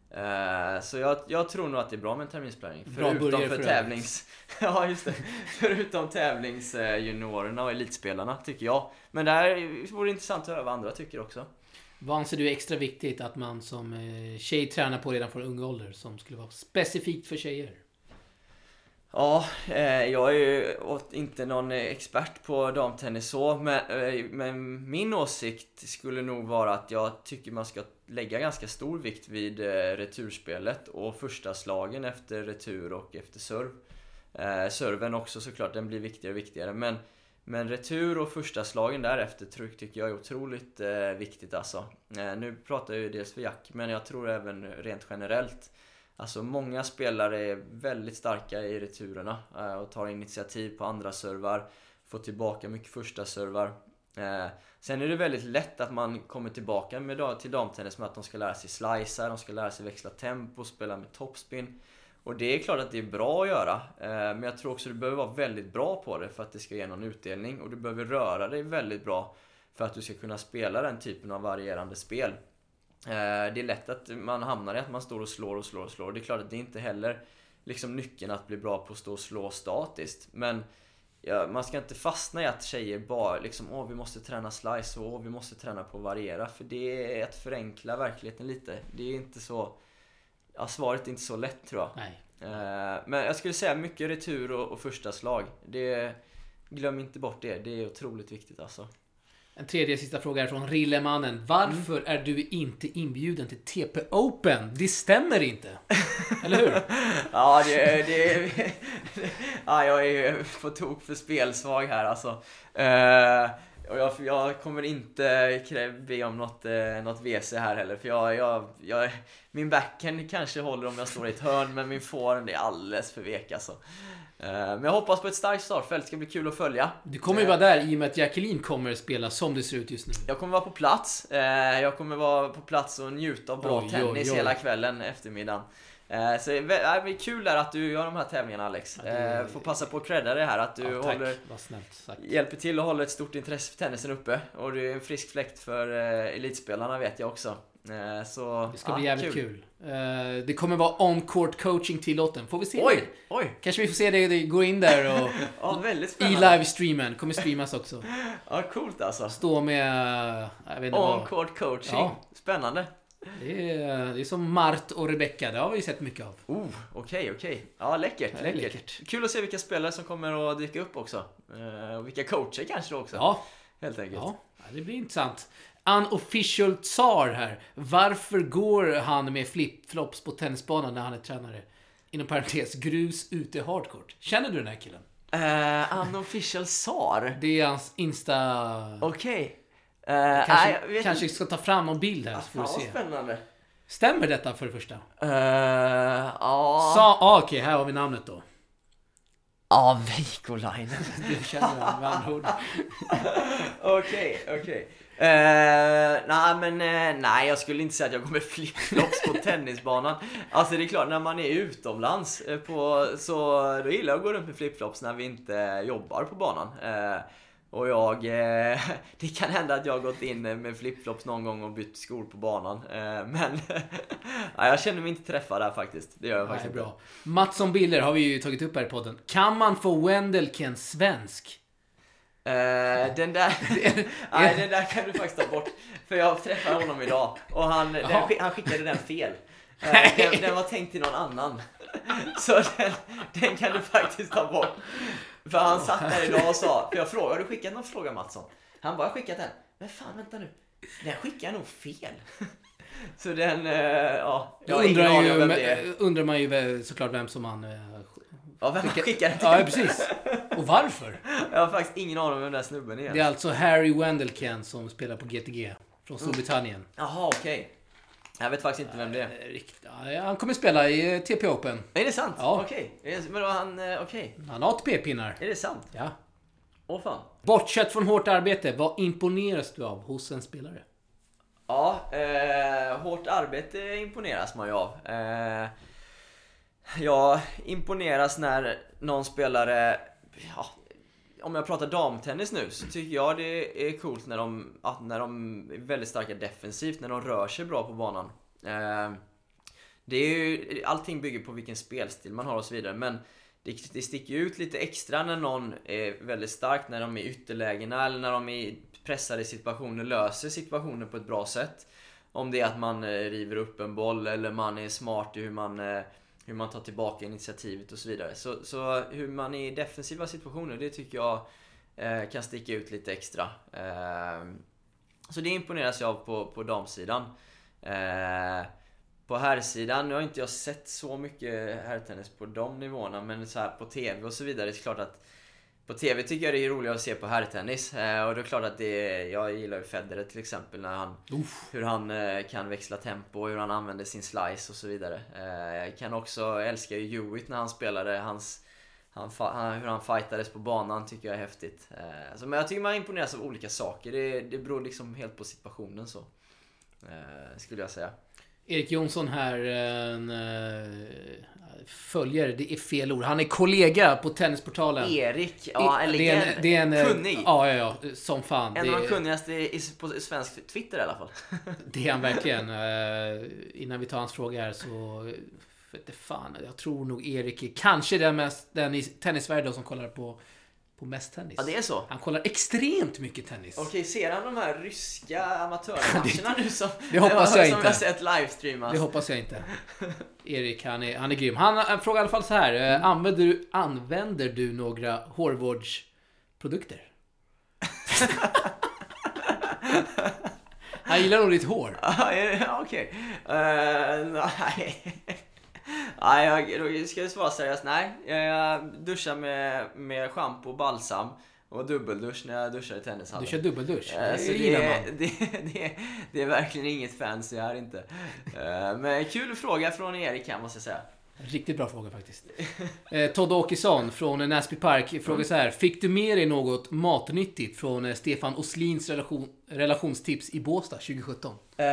Eh, så jag, jag tror nog att det är bra med en terminsplanering. Bra Förutom för för tävlings... (laughs) ja, just det. Förutom tävlingsjuniorerna och elitspelarna, tycker jag. Men det här vore intressant att höra vad andra tycker också. Vad anser du är extra viktigt att man som eh, tjej tränar på redan från ung ålder som skulle vara specifikt för tjejer? Ja, eh, jag är ju inte någon expert på damtennis så, men, eh, men min åsikt skulle nog vara att jag tycker man ska lägga ganska stor vikt vid eh, returspelet och första slagen efter retur och efter serv. Serven också såklart, den blir viktigare och viktigare, men men retur och första slagen därefter tycker jag är otroligt viktigt alltså. Nu pratar jag ju dels för Jack, men jag tror även rent generellt. Alltså många spelare är väldigt starka i returerna eh, och tar initiativ på andra servar. Får tillbaka mycket första servar. Eh, sen är det väldigt lätt att man kommer tillbaka med, till damtennis med att de ska lära sig slicea, de ska lära sig växla tempo, spela med topspin. Och det är klart att det är bra att göra. Eh, men jag tror också att du behöver vara väldigt bra på det för att det ska ge någon utdelning. Och du behöver röra dig väldigt bra för att du ska kunna spela den typen av varierande spel. Eh, Det är lätt att man hamnar i att man står och slår och slår och slår. Det är klart att det inte heller liksom nyckeln att bli bra på att stå och slå statiskt. Men ja, man ska inte fastna i att tjejer bara liksom åh vi måste träna slice och åh, vi måste träna på att variera. För det är att förenkla verkligheten lite. Det är inte så... Ja, svaret är inte så lätt tror jag. Nej. Eh, Men jag skulle säga mycket retur och, och första slag. Det, glöm inte bort det. Det är otroligt viktigt alltså. En tredje sista fråga är från Rillemannen. Varför är du inte inbjuden till TP Open? Det stämmer inte. Eller hur? (laughs) Ja, det, det, (laughs) ja, jag är på tok för spelsvag här alltså. Eh, och jag, jag kommer inte be om något, eh, något WC här heller. För jag, jag, jag, min backhand kanske håller om jag står i ett hörn, men min forehand är alldeles för vek alltså. Eh, men jag hoppas på ett starkt startfält. Det ska bli kul att följa. Du kommer ju vara där i och med att Jacqueline kommer spela som det ser ut just nu. Jag kommer vara på plats. Eh, jag kommer vara på plats och njuta av bra Oj, tennis oj, oj. hela kvällen, eftermiddagen. Eh, Så det är kul där att du gör de här tävlingarna Alex. Ja, Eh, Får passa på att credda det här att du ja, håller, snällt hjälper till och håller ett stort intresse för tennisen uppe. Och du är en frisk fläkt för eh, elitspelarna vet jag också. Eh, Så, Det ska ja, bli jävligt kul. Eh, det kommer vara on-court coaching tillåten. Får vi se? Oj, oj! Kanske vi får se det, det gå in där och (laughs) Ja, i livestreamen. Kommer streamas också. (laughs) Ja, coolt alltså. Stå med... Vad. On-court coaching. Ja. Spännande. Det är, det är som Mart och Rebecca. Det har vi sett mycket av. Oh, okej, okej. Ja, läckert, Det läckert. läckert. Kul att se vilka spelare som kommer att dyka upp också. Eh, och vilka coacher kanske då också. Ja, Helt enkelt. ja, det blir intressant. Unofficial Tsar här. Varför går han med flipflops på tennisbanan när han är tränare? Inom parentes, grus ute hardcourt. Känner du den här killen? Uh, unofficial SAR. Det är hans Insta... Okej. Eh, Kanske, jag vet kanske inte. ska ta fram någon bild här så får du vad se. spännande. Stämmer detta för det första? Uh, ja. Sa, ah, okej, här har vi namnet då. Ja, Veikolainen. (laughs) Du känner med andra ord. (laughs) Okej, okej. Eh, nej men eh, nej jag skulle inte säga att jag går med (laughs) flipflops på tennisbanan. Alltså det är klart när man är utomlands eh, på, så då gillar jag att gå runt med flipflops när vi inte jobbar på banan. Och jag, (laughs) det kan hända att jag har gått in med flipflops någon gång och bytt skor på banan. Men (laughs) nej, jag känner mig inte träffad där faktiskt. Det gör jag Nej, faktiskt bra. Mattsson Biller har vi ju tagit upp här i podden. Kan man få Wendelken svensk? Eh, den där, (laughs) nej, den där kan du faktiskt ta bort. För jag träffade honom idag och han, den, han skickade den fel. Eh, den, den var tänkt till någon annan. Så den, den kan du faktiskt ta bort. För han satt där idag och sa, för jag frågade, har du skickat någon fråga Mattsson? Han bara, "Jag har skickat den. Men fan vänta nu, den skickar jag nog fel. Så den, eh, ja. Jag undrar, ju, undrar man ju såklart vem som han... Ja, vem skickade den till? Ja, precis. Och varför? (laughs) Jag har faktiskt ingen aning om vem den där snubben är. Det är alltså Harry Wendelken som spelar på GTG. Från Storbritannien. Jaha, okej. Jag vet faktiskt inte vem det är. Rikt- Han kommer spela i eh, TP Open. Är det sant? Ja. Okej. Det- Men då han, eh, okej. Han har ATP-pinnar. Är det sant? Ja. Åh fan. Bortsett från hårt arbete, vad imponeras du av hos en spelare? Ja, eh, hårt arbete imponeras man ju av. Eh, jag imponeras när någon spelare, eh, ja, om jag pratar damtennis nu så tycker jag det är coolt när de, att när de är väldigt starka defensivt, när de rör sig bra på banan. Eh, det är ju, allting bygger på vilken spelstil man har och så vidare men det, det sticker ju ut lite extra när någon är väldigt stark, när de är i ytterlägena eller när de är i pressade situationer löser situationer på ett bra sätt. Om det är att man eh, river upp en boll eller man är smart i hur man, eh, hur man tar tillbaka initiativet och så vidare. Så, så hur man är i defensiva situationer, det tycker jag eh, kan sticka ut lite extra. Eh, så det imponeras jag av på, på damsidan. Eh, på herrsidan, nu har inte jag sett så mycket herrtennis på de nivåerna men så här på TV och så vidare, det är klart att på TV tycker jag det är roligare att se på herrtennis eh, och det är klart att det är, jag gillar ju Federer till exempel när han Uff. hur han eh, kan växla tempo hur han använder sin slice och så vidare. Eh, jag kan också älska ju Hewitt när han spelade, hans, han, han, hur han fightades på banan tycker jag är häftigt. Så, men jag tycker man imponeras av olika saker, det, det beror liksom helt på situationen så. Skulle jag säga. Erik Jonsson här, en uh, följare, det är fel ord. Han är kollega på Tennisportalen. Erik, ja en det är en, det är en, eh, Kunnig. Ja, ja, ja. Som fan. En av de kunnigaste i, på svensk Twitter i alla fall. (laughs) det är han verkligen. Eh, innan vi tar hans fråga här så... Inte fan, jag tror nog Erik är kanske den, mest, den i tennisvärlden som kollar på, på mest tennis. Ja, det är så. Han kollar extremt mycket tennis. Okej, ser han de här ryska (laughs) amatörmatcherna nu som, det hoppas (laughs) jag som inte. jag sett livestreamas? Det hoppas jag inte. Erik, han är, han är grym. Han, han frågar i alla fall så här. eh, Använder du, använder du några hårvårdsprodukter? (laughs) han gillar nog ditt hår. Ja, ja, okej. Eh, nej. (laughs) Nej, jag, ska jag svara seriöst. Nej, jag duschar med, med schampo och balsam och dubbeldusch när jag duschar i tennishallen. Du kör dubbeldusch. Eh, Det så det, man. (laughs) det, det, det är verkligen inget fancy här inte. Eh, Men kul fråga från Erik här måste jag säga. Riktigt bra fråga faktiskt. Eh, Todd Åkesson från Näsby Park frågar så här. Fick du med dig något matnyttigt från eh, Stefan Oslins relation, relationstips i Båstad 2017? Eh,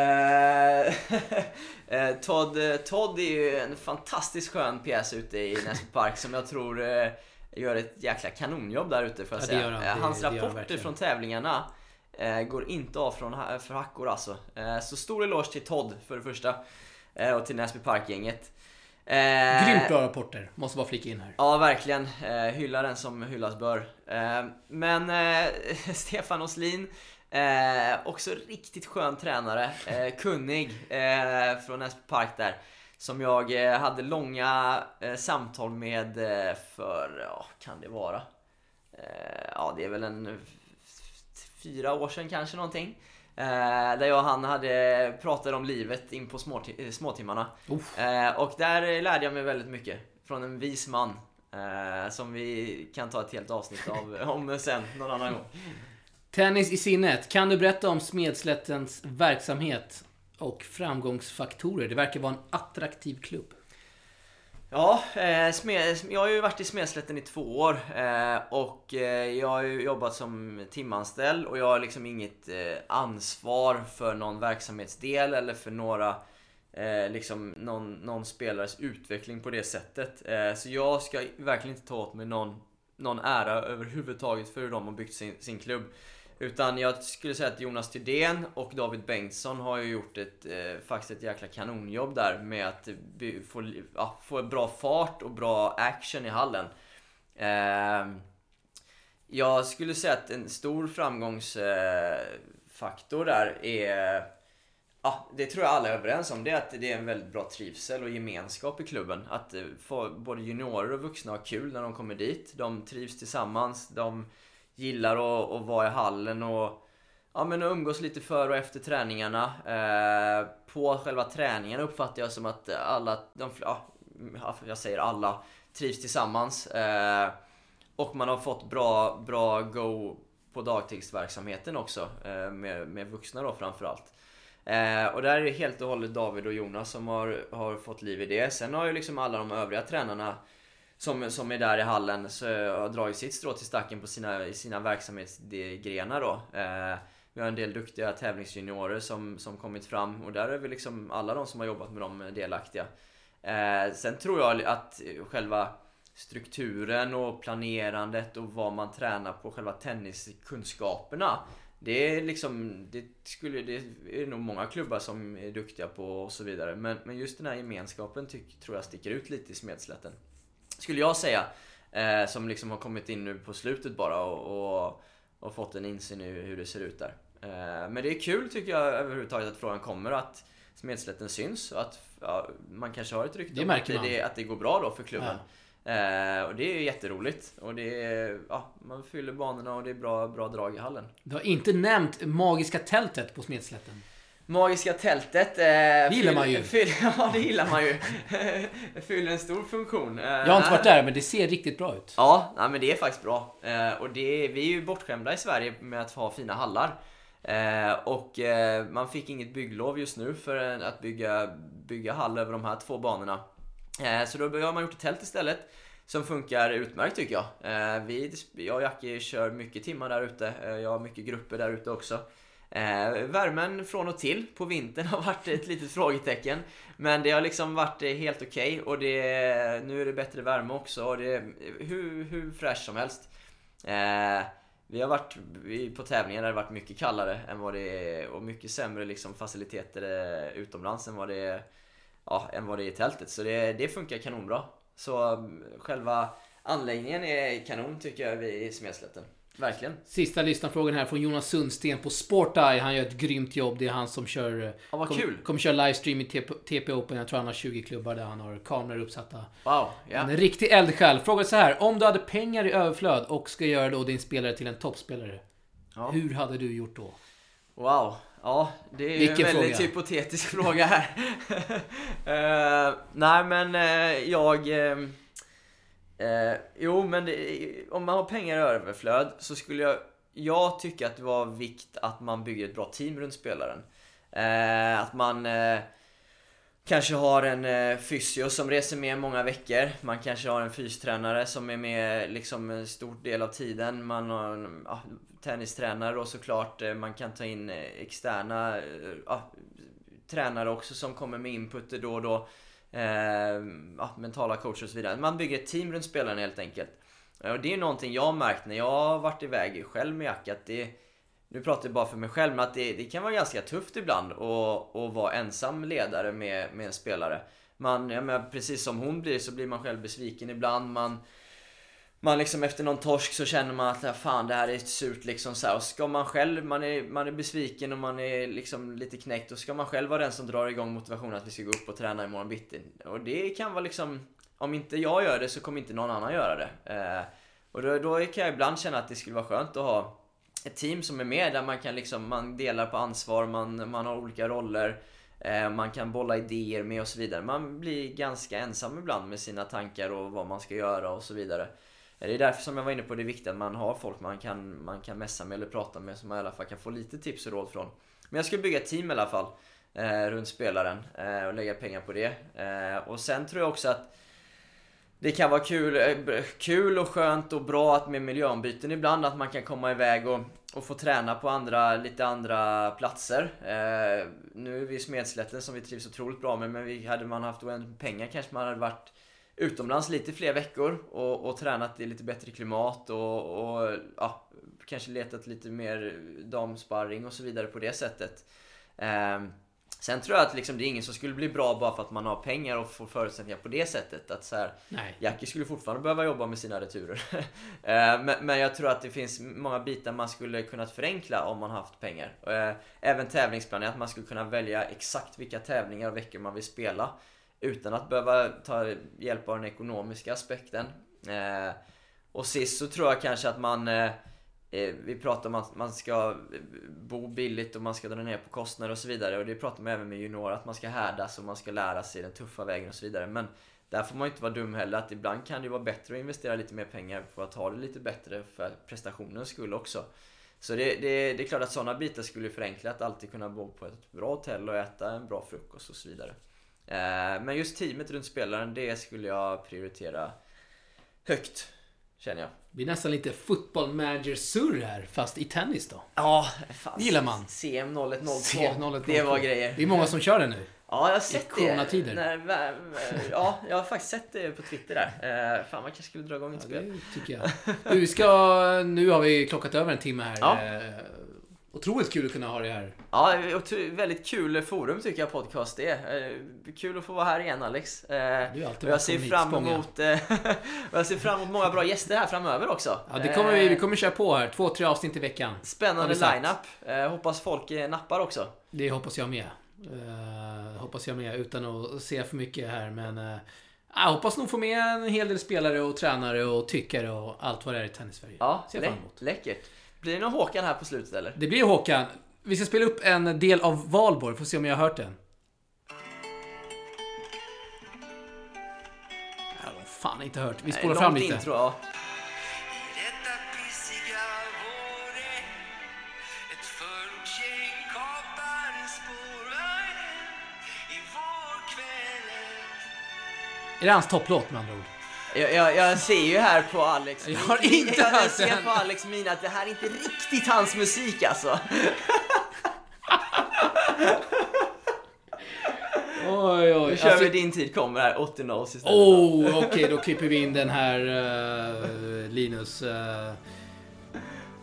(laughs) eh, Todd, Todd är ju en fantastiskt skön pjäs ute i Näsby Park som jag tror eh, gör ett jäkla kanonjobb där ute får jag Ja, det säga. han. Eh, Det- Hans det rapporter verkligen. från tävlingarna eh, går inte av från för hackor alltså. Eh, så stor eloge till Todd för det första. Och till Näsby Park-gänget. Eh, Grymt bra rapporter, måste bara flika in här. Ja, verkligen. Eh, hylla den som hyllas bör. Eh, men eh, (laughs) Stefan Oslin, eh, också riktigt skön tränare. Eh, kunnig eh, från Näsby Park där. Som jag eh, hade långa eh, samtal med eh, för, ja, kan det vara? Ja, det är väl en fyra år sedan kanske någonting. Där jag och han hade pratat om livet in på småti- småtimmarna. Och där lärde jag mig väldigt mycket från en vis man. Som vi kan ta ett helt avsnitt av (laughs) om sen någon annan gång. Tennis i sinnet. Kan du berätta om Smedslättens verksamhet och framgångsfaktorer? Det verkar vara en attraktiv klubb. Ja, eh, smed, jag har ju varit i Smedslätten i två år eh, och eh, jag har ju jobbat som timanställd och jag har liksom inget eh, ansvar för någon verksamhetsdel eller för några eh, liksom någon, någon spelares utveckling på det sättet. Eh, så jag ska verkligen inte ta åt mig någon, någon ära överhuvudtaget för hur de har byggt sin, sin klubb. Utan jag skulle säga att Jonas Tydén och David Bengtsson har ju gjort ett, eh, faktiskt ett jäkla kanonjobb där med att få, ja, få bra fart och bra action i hallen. Eh, jag skulle säga att en stor framgångsfaktor eh, där är Ja, det tror jag alla är överens om. Det är att det är en väldigt bra trivsel och gemenskap i klubben. Att eh, få både juniorer och vuxna har kul när de kommer dit. De trivs tillsammans. De gillar att, att vara i hallen och ja, men umgås lite före och efter träningarna. Eh, på själva träningen uppfattar jag som att alla, de, ja, jag säger alla, trivs tillsammans. Eh, och man har fått bra, bra go på dagtidsverksamheten också. Eh, med, med vuxna då framförallt. Eh, och där är det helt och hållet David och Jonas som har, har fått liv i det. Sen har ju liksom alla de övriga tränarna som, som är där i hallen så eh, har dragit sitt strå till stacken på sina, i sina verksamhetsgrenar då. Eh, vi har en del duktiga tävlingsjuniorer som, som kommit fram och där är vi liksom alla de som har jobbat med dem delaktiga. Eh, sen tror jag att själva strukturen och planerandet och vad man tränar på, själva tenniskunskaperna. Det är liksom, det skulle, det är nog många klubbar som är duktiga på och så vidare. Men, men just den här gemenskapen tyck, tror jag sticker ut lite i Smedslätten. Skulle jag säga. Eh, som liksom har kommit in nu på slutet bara och, och, och fått en insyn i hur det ser ut där. Eh, men det är kul tycker jag överhuvudtaget att frågan kommer att Smedslätten syns och att ja, man kanske har ett rykte Det om att det, att det går bra då för klubben. Eh, och det är jätteroligt. Och det är, ja, man fyller banorna och det är bra, bra drag i hallen. Du har inte nämnt magiska tältet på Smedslätten. Magiska tältet. Eh, Det gillar man ju. (laughs) Fyll, ja, det gillar man ju. (laughs) fyller en stor funktion. Eh, Jag har inte varit där, men det ser riktigt bra ut. Ja, nej, men det är faktiskt bra. Eh, och det vi är ju bortskämda i Sverige med att ha fina hallar. Eh, och eh, man fick inget bygglov just nu för att bygga, bygga hall över de här två banorna. Eh, så då har man gjort ett tält istället. Som funkar utmärkt tycker jag. Eh, vi, jag och Jackie kör mycket timmar där ute. Jag har mycket grupper där ute också. Eh, värmen från och till på vintern (laughs) har varit ett litet frågetecken. Men det har liksom varit eh, helt okej och det, nu är det bättre värme också och det är hur, hur fräscht som helst. Eh, vi har varit på tävlingar där det varit mycket kallare än vad det är och mycket sämre liksom faciliteter eh, utomlands än vad det är, ja, än vad det är i tältet. Så det, det funkar kanonbra. Så mm, själva anläggningen är kanon tycker jag vi i Smedslätten. Verkligen. Sista lyssnarfrågan här från Jonas Sundsten på Sporteye. Han gör ett grymt jobb. Det är han som kör... eh, Ja, vad kom- kul. Kommer köra livestream i TP, Open. Jag tror han har 20 klubbar där han har kameror uppsatta. Wow, ja. En riktig eldsjäl. Frågar så här. Om du hade pengar i överflöd och ska göra då din spelare till en toppspelare. Ja. Hur hade du gjort då? Wow. Ja, det är ju en Vilken väldigt fråga. hypotetisk (laughs) fråga här. (laughs) Eh, nej men eh, jag... eh, eh, jo men det, om man har pengar i överflöd så skulle jag... Jag tycka att det var vikt att man bygger ett bra team runt spelaren. Eh, att man... Eh, Kanske har en eh, fysio som reser med många veckor. Man kanske har en fystränare som är med liksom en stor del av tiden. Man har en ja, tennistränare och såklart. Eh, man kan ta in eh, externa eh, ja, tränare också som kommer med input då och då. Eh, ja, mentala coacher och så vidare. Man bygger ett team runt spelaren helt enkelt. Och det är någonting jag har märkt när jag har varit iväg själv med Jack att det nu pratar jag bara för mig själv, men att det, det kan vara ganska tufft ibland att, att vara ensam ledare med, med en spelare. Man, ja, men precis som hon blir så blir man själv besviken ibland. Man, man liksom efter någon torsk så känner man att fan det här är surt liksom så här. Och ska man själv, man är, man är besviken och man är liksom lite knäckt. Och ska man själv vara den som drar igång motivationen att vi ska gå upp och träna imorgon bitti. Och det kan vara liksom, om inte jag gör det så kommer inte någon annan göra det. Eh, och då, då kan jag ibland känna att det skulle vara skönt att ha ett team som är med där man kan liksom, man delar på ansvar, man, man har olika roller. Eh, man kan bolla idéer med och så vidare. Man blir ganska ensam ibland med sina tankar och vad man ska göra och så vidare. Det är därför som jag var inne på det viktiga att man har folk man kan, man kan messa med eller prata med som man i alla fall kan få lite tips och råd från. Men jag skulle bygga ett team i alla fall eh, runt spelaren eh, och lägga pengar på det. Eh, och sen tror jag också att det kan vara kul, eh, kul och skönt och bra att med miljöombyten ibland att man kan komma iväg och, och få träna på andra, lite andra platser. Eh, nu är vi i Smedslätten som vi trivs otroligt bra med men vi, hade man haft oändligt pengar kanske man hade varit utomlands lite fler veckor och, och tränat i lite bättre klimat och, och ja, kanske letat lite mer damsparring och så vidare på det sättet. Eh, Sen tror jag att liksom, det är ingen som skulle bli bra bara för att man har pengar och får förutsättningar på det sättet. Att så här, Nej. Jackie skulle fortfarande behöva jobba med sina returer. (laughs) Eh, men, men jag tror att det finns många bitar man skulle kunnat förenkla om man haft pengar. Eh, Även tävlingsplanering, att man skulle kunna välja exakt vilka tävlingar och veckor man vill spela. Utan att behöva ta hjälp av den ekonomiska aspekten. Eh, Och sist så tror jag kanske att man eh, eh, vi pratar om att man ska bo billigt och man ska dra ner på kostnader och så vidare. Och det pratar man även med juniorer, att man ska härdas och man ska lära sig den tuffa vägen och så vidare. Men där får man ju inte vara dum heller, att ibland kan det vara bättre att investera lite mer pengar för att ha det lite bättre för prestationens skull också. Så det, det, det är klart att sådana bitar skulle förenkla att alltid kunna bo på ett bra hotell och äta en bra frukost och så vidare. Eh, men just teamet runt spelaren, det skulle jag prioritera högt. Känner jag. Det blir nästan lite football manager-surr här, fast i tennis då. Ja, fan. Det gillar man. CM 0102. CM0102. Det var grejer. Det är många som kör det nu. Ja, jag har sett det. coronatider. När, vä- ja, jag har faktiskt sett det på Twitter där. Eh, fan, man kanske skulle dra igång ett Ja, spel. det tycker jag. Du, vi ska... Nu har vi klockat över en timme här. Ja. Otroligt kul att kunna ha det här. Ja, väldigt kul forum tycker jag podcast är. Eh, Kul att få vara här igen Alex. Eh, Du är alltid jag ser fram emot eh, (laughs) jag ser fram emot många bra gäster här framöver också. Ja, det kommer vi, vi kommer köra på här. Två, tre avsnitt i veckan. Spännande lineup. Hoppas folk nappar också. Det hoppas jag med. Hoppas jag med utan att se för mycket här men... Jag hoppas nog få med en hel del spelare och tränare och tyckare och allt vad det är i Tennis-Sverige. Ja, Ser jag fram emot. läckert. Blir det någon Håkan här på slutet eller? Det blir Håkan. Vi ska spela upp en del av Valborg, får se om jag har hört den. Jag har fan inte hört. Vi spolar fram lite. Intro, ja. Är det hans topplåt med andra ord? Jag, jag, jag ser ju här på Alex Jag har inte jag, jag ser den. på Alex min att det här är inte riktigt hans musik alltså. (laughs) Oj, oj. Nu kör Alltså, vi din tid kommer här, 80 notes istället. oh, okej, då klipper vi in den här eh, Linus. eh.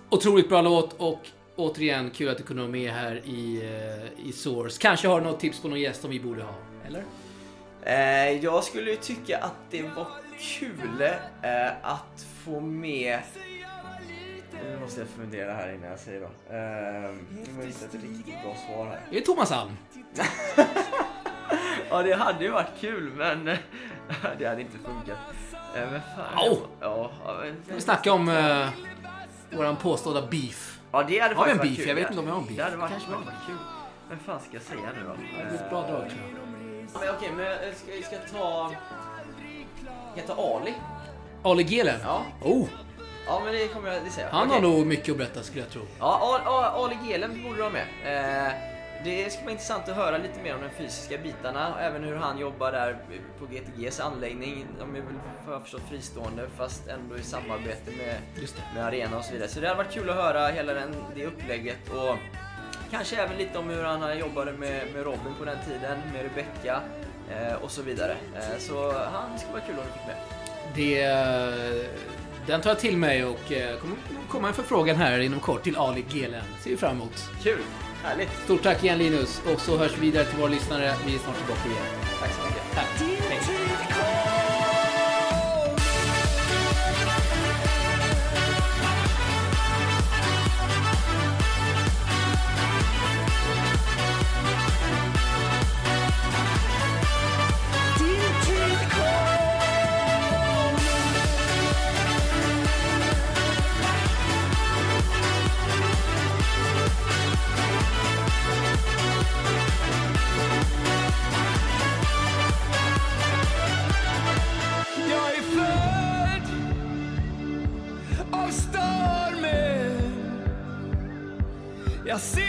otroligt bra låt och återigen kul att du kunde vara med här i, eh, i Source. Kanske har du något tips på någon gäst som vi borde ha? Eller? Eh, jag skulle ju tycka att det var kul eh, att få med... Nu måste jag fundera här innan jag säger då. Eh, det var inte ett riktigt bra svar här. Det är Thomas Alm. (laughs) Ja, det hade ju varit kul men (laughs) det hade inte funkat. Eh, men fan. Au! Ja, men, Vi snackar om uh, våran påstådda beef. Ja, det hade Har vi en beef? kul. Jag vet inte om vi har en beef. Det hade varit, Kanske har. varit kul. Vem fan ska jag säga nu då? Det är ett bra drag tror jag. Men okej, men jag ska, jag ska ta... Ta Ali. Ali Gelen? Ja. Oh, Ja, men det kommer jag... Det säger jag. han Okej. har nog mycket att berätta skulle jag tro. Ja, A- A- Ali Gelen borde du ha med. Eh, det ska vara intressant att höra lite mer om de fysiska bitarna och även hur han jobbar där på GTGs anläggning. De är väl, vad jag förstått, fristående fast ändå i samarbete med, Just det. med arena och så vidare. Så det hade varit kul att höra hela den, det upplägget och kanske även lite om hur han jobbade med, med Robin på den tiden, med Rebecca och så vidare. Eh, så han skulle vara kul om vi fick med. Det, den tar jag till mig och eh, kommer komma en förfrågan här inom kort till Ali Gelen. Ser vi fram emot. Kul! Härligt! Stort tack igen Linus och så hörs vi vidare till våra lyssnare. Vi är snart tillbaka igen. Tack så mycket! Tack. Jag ser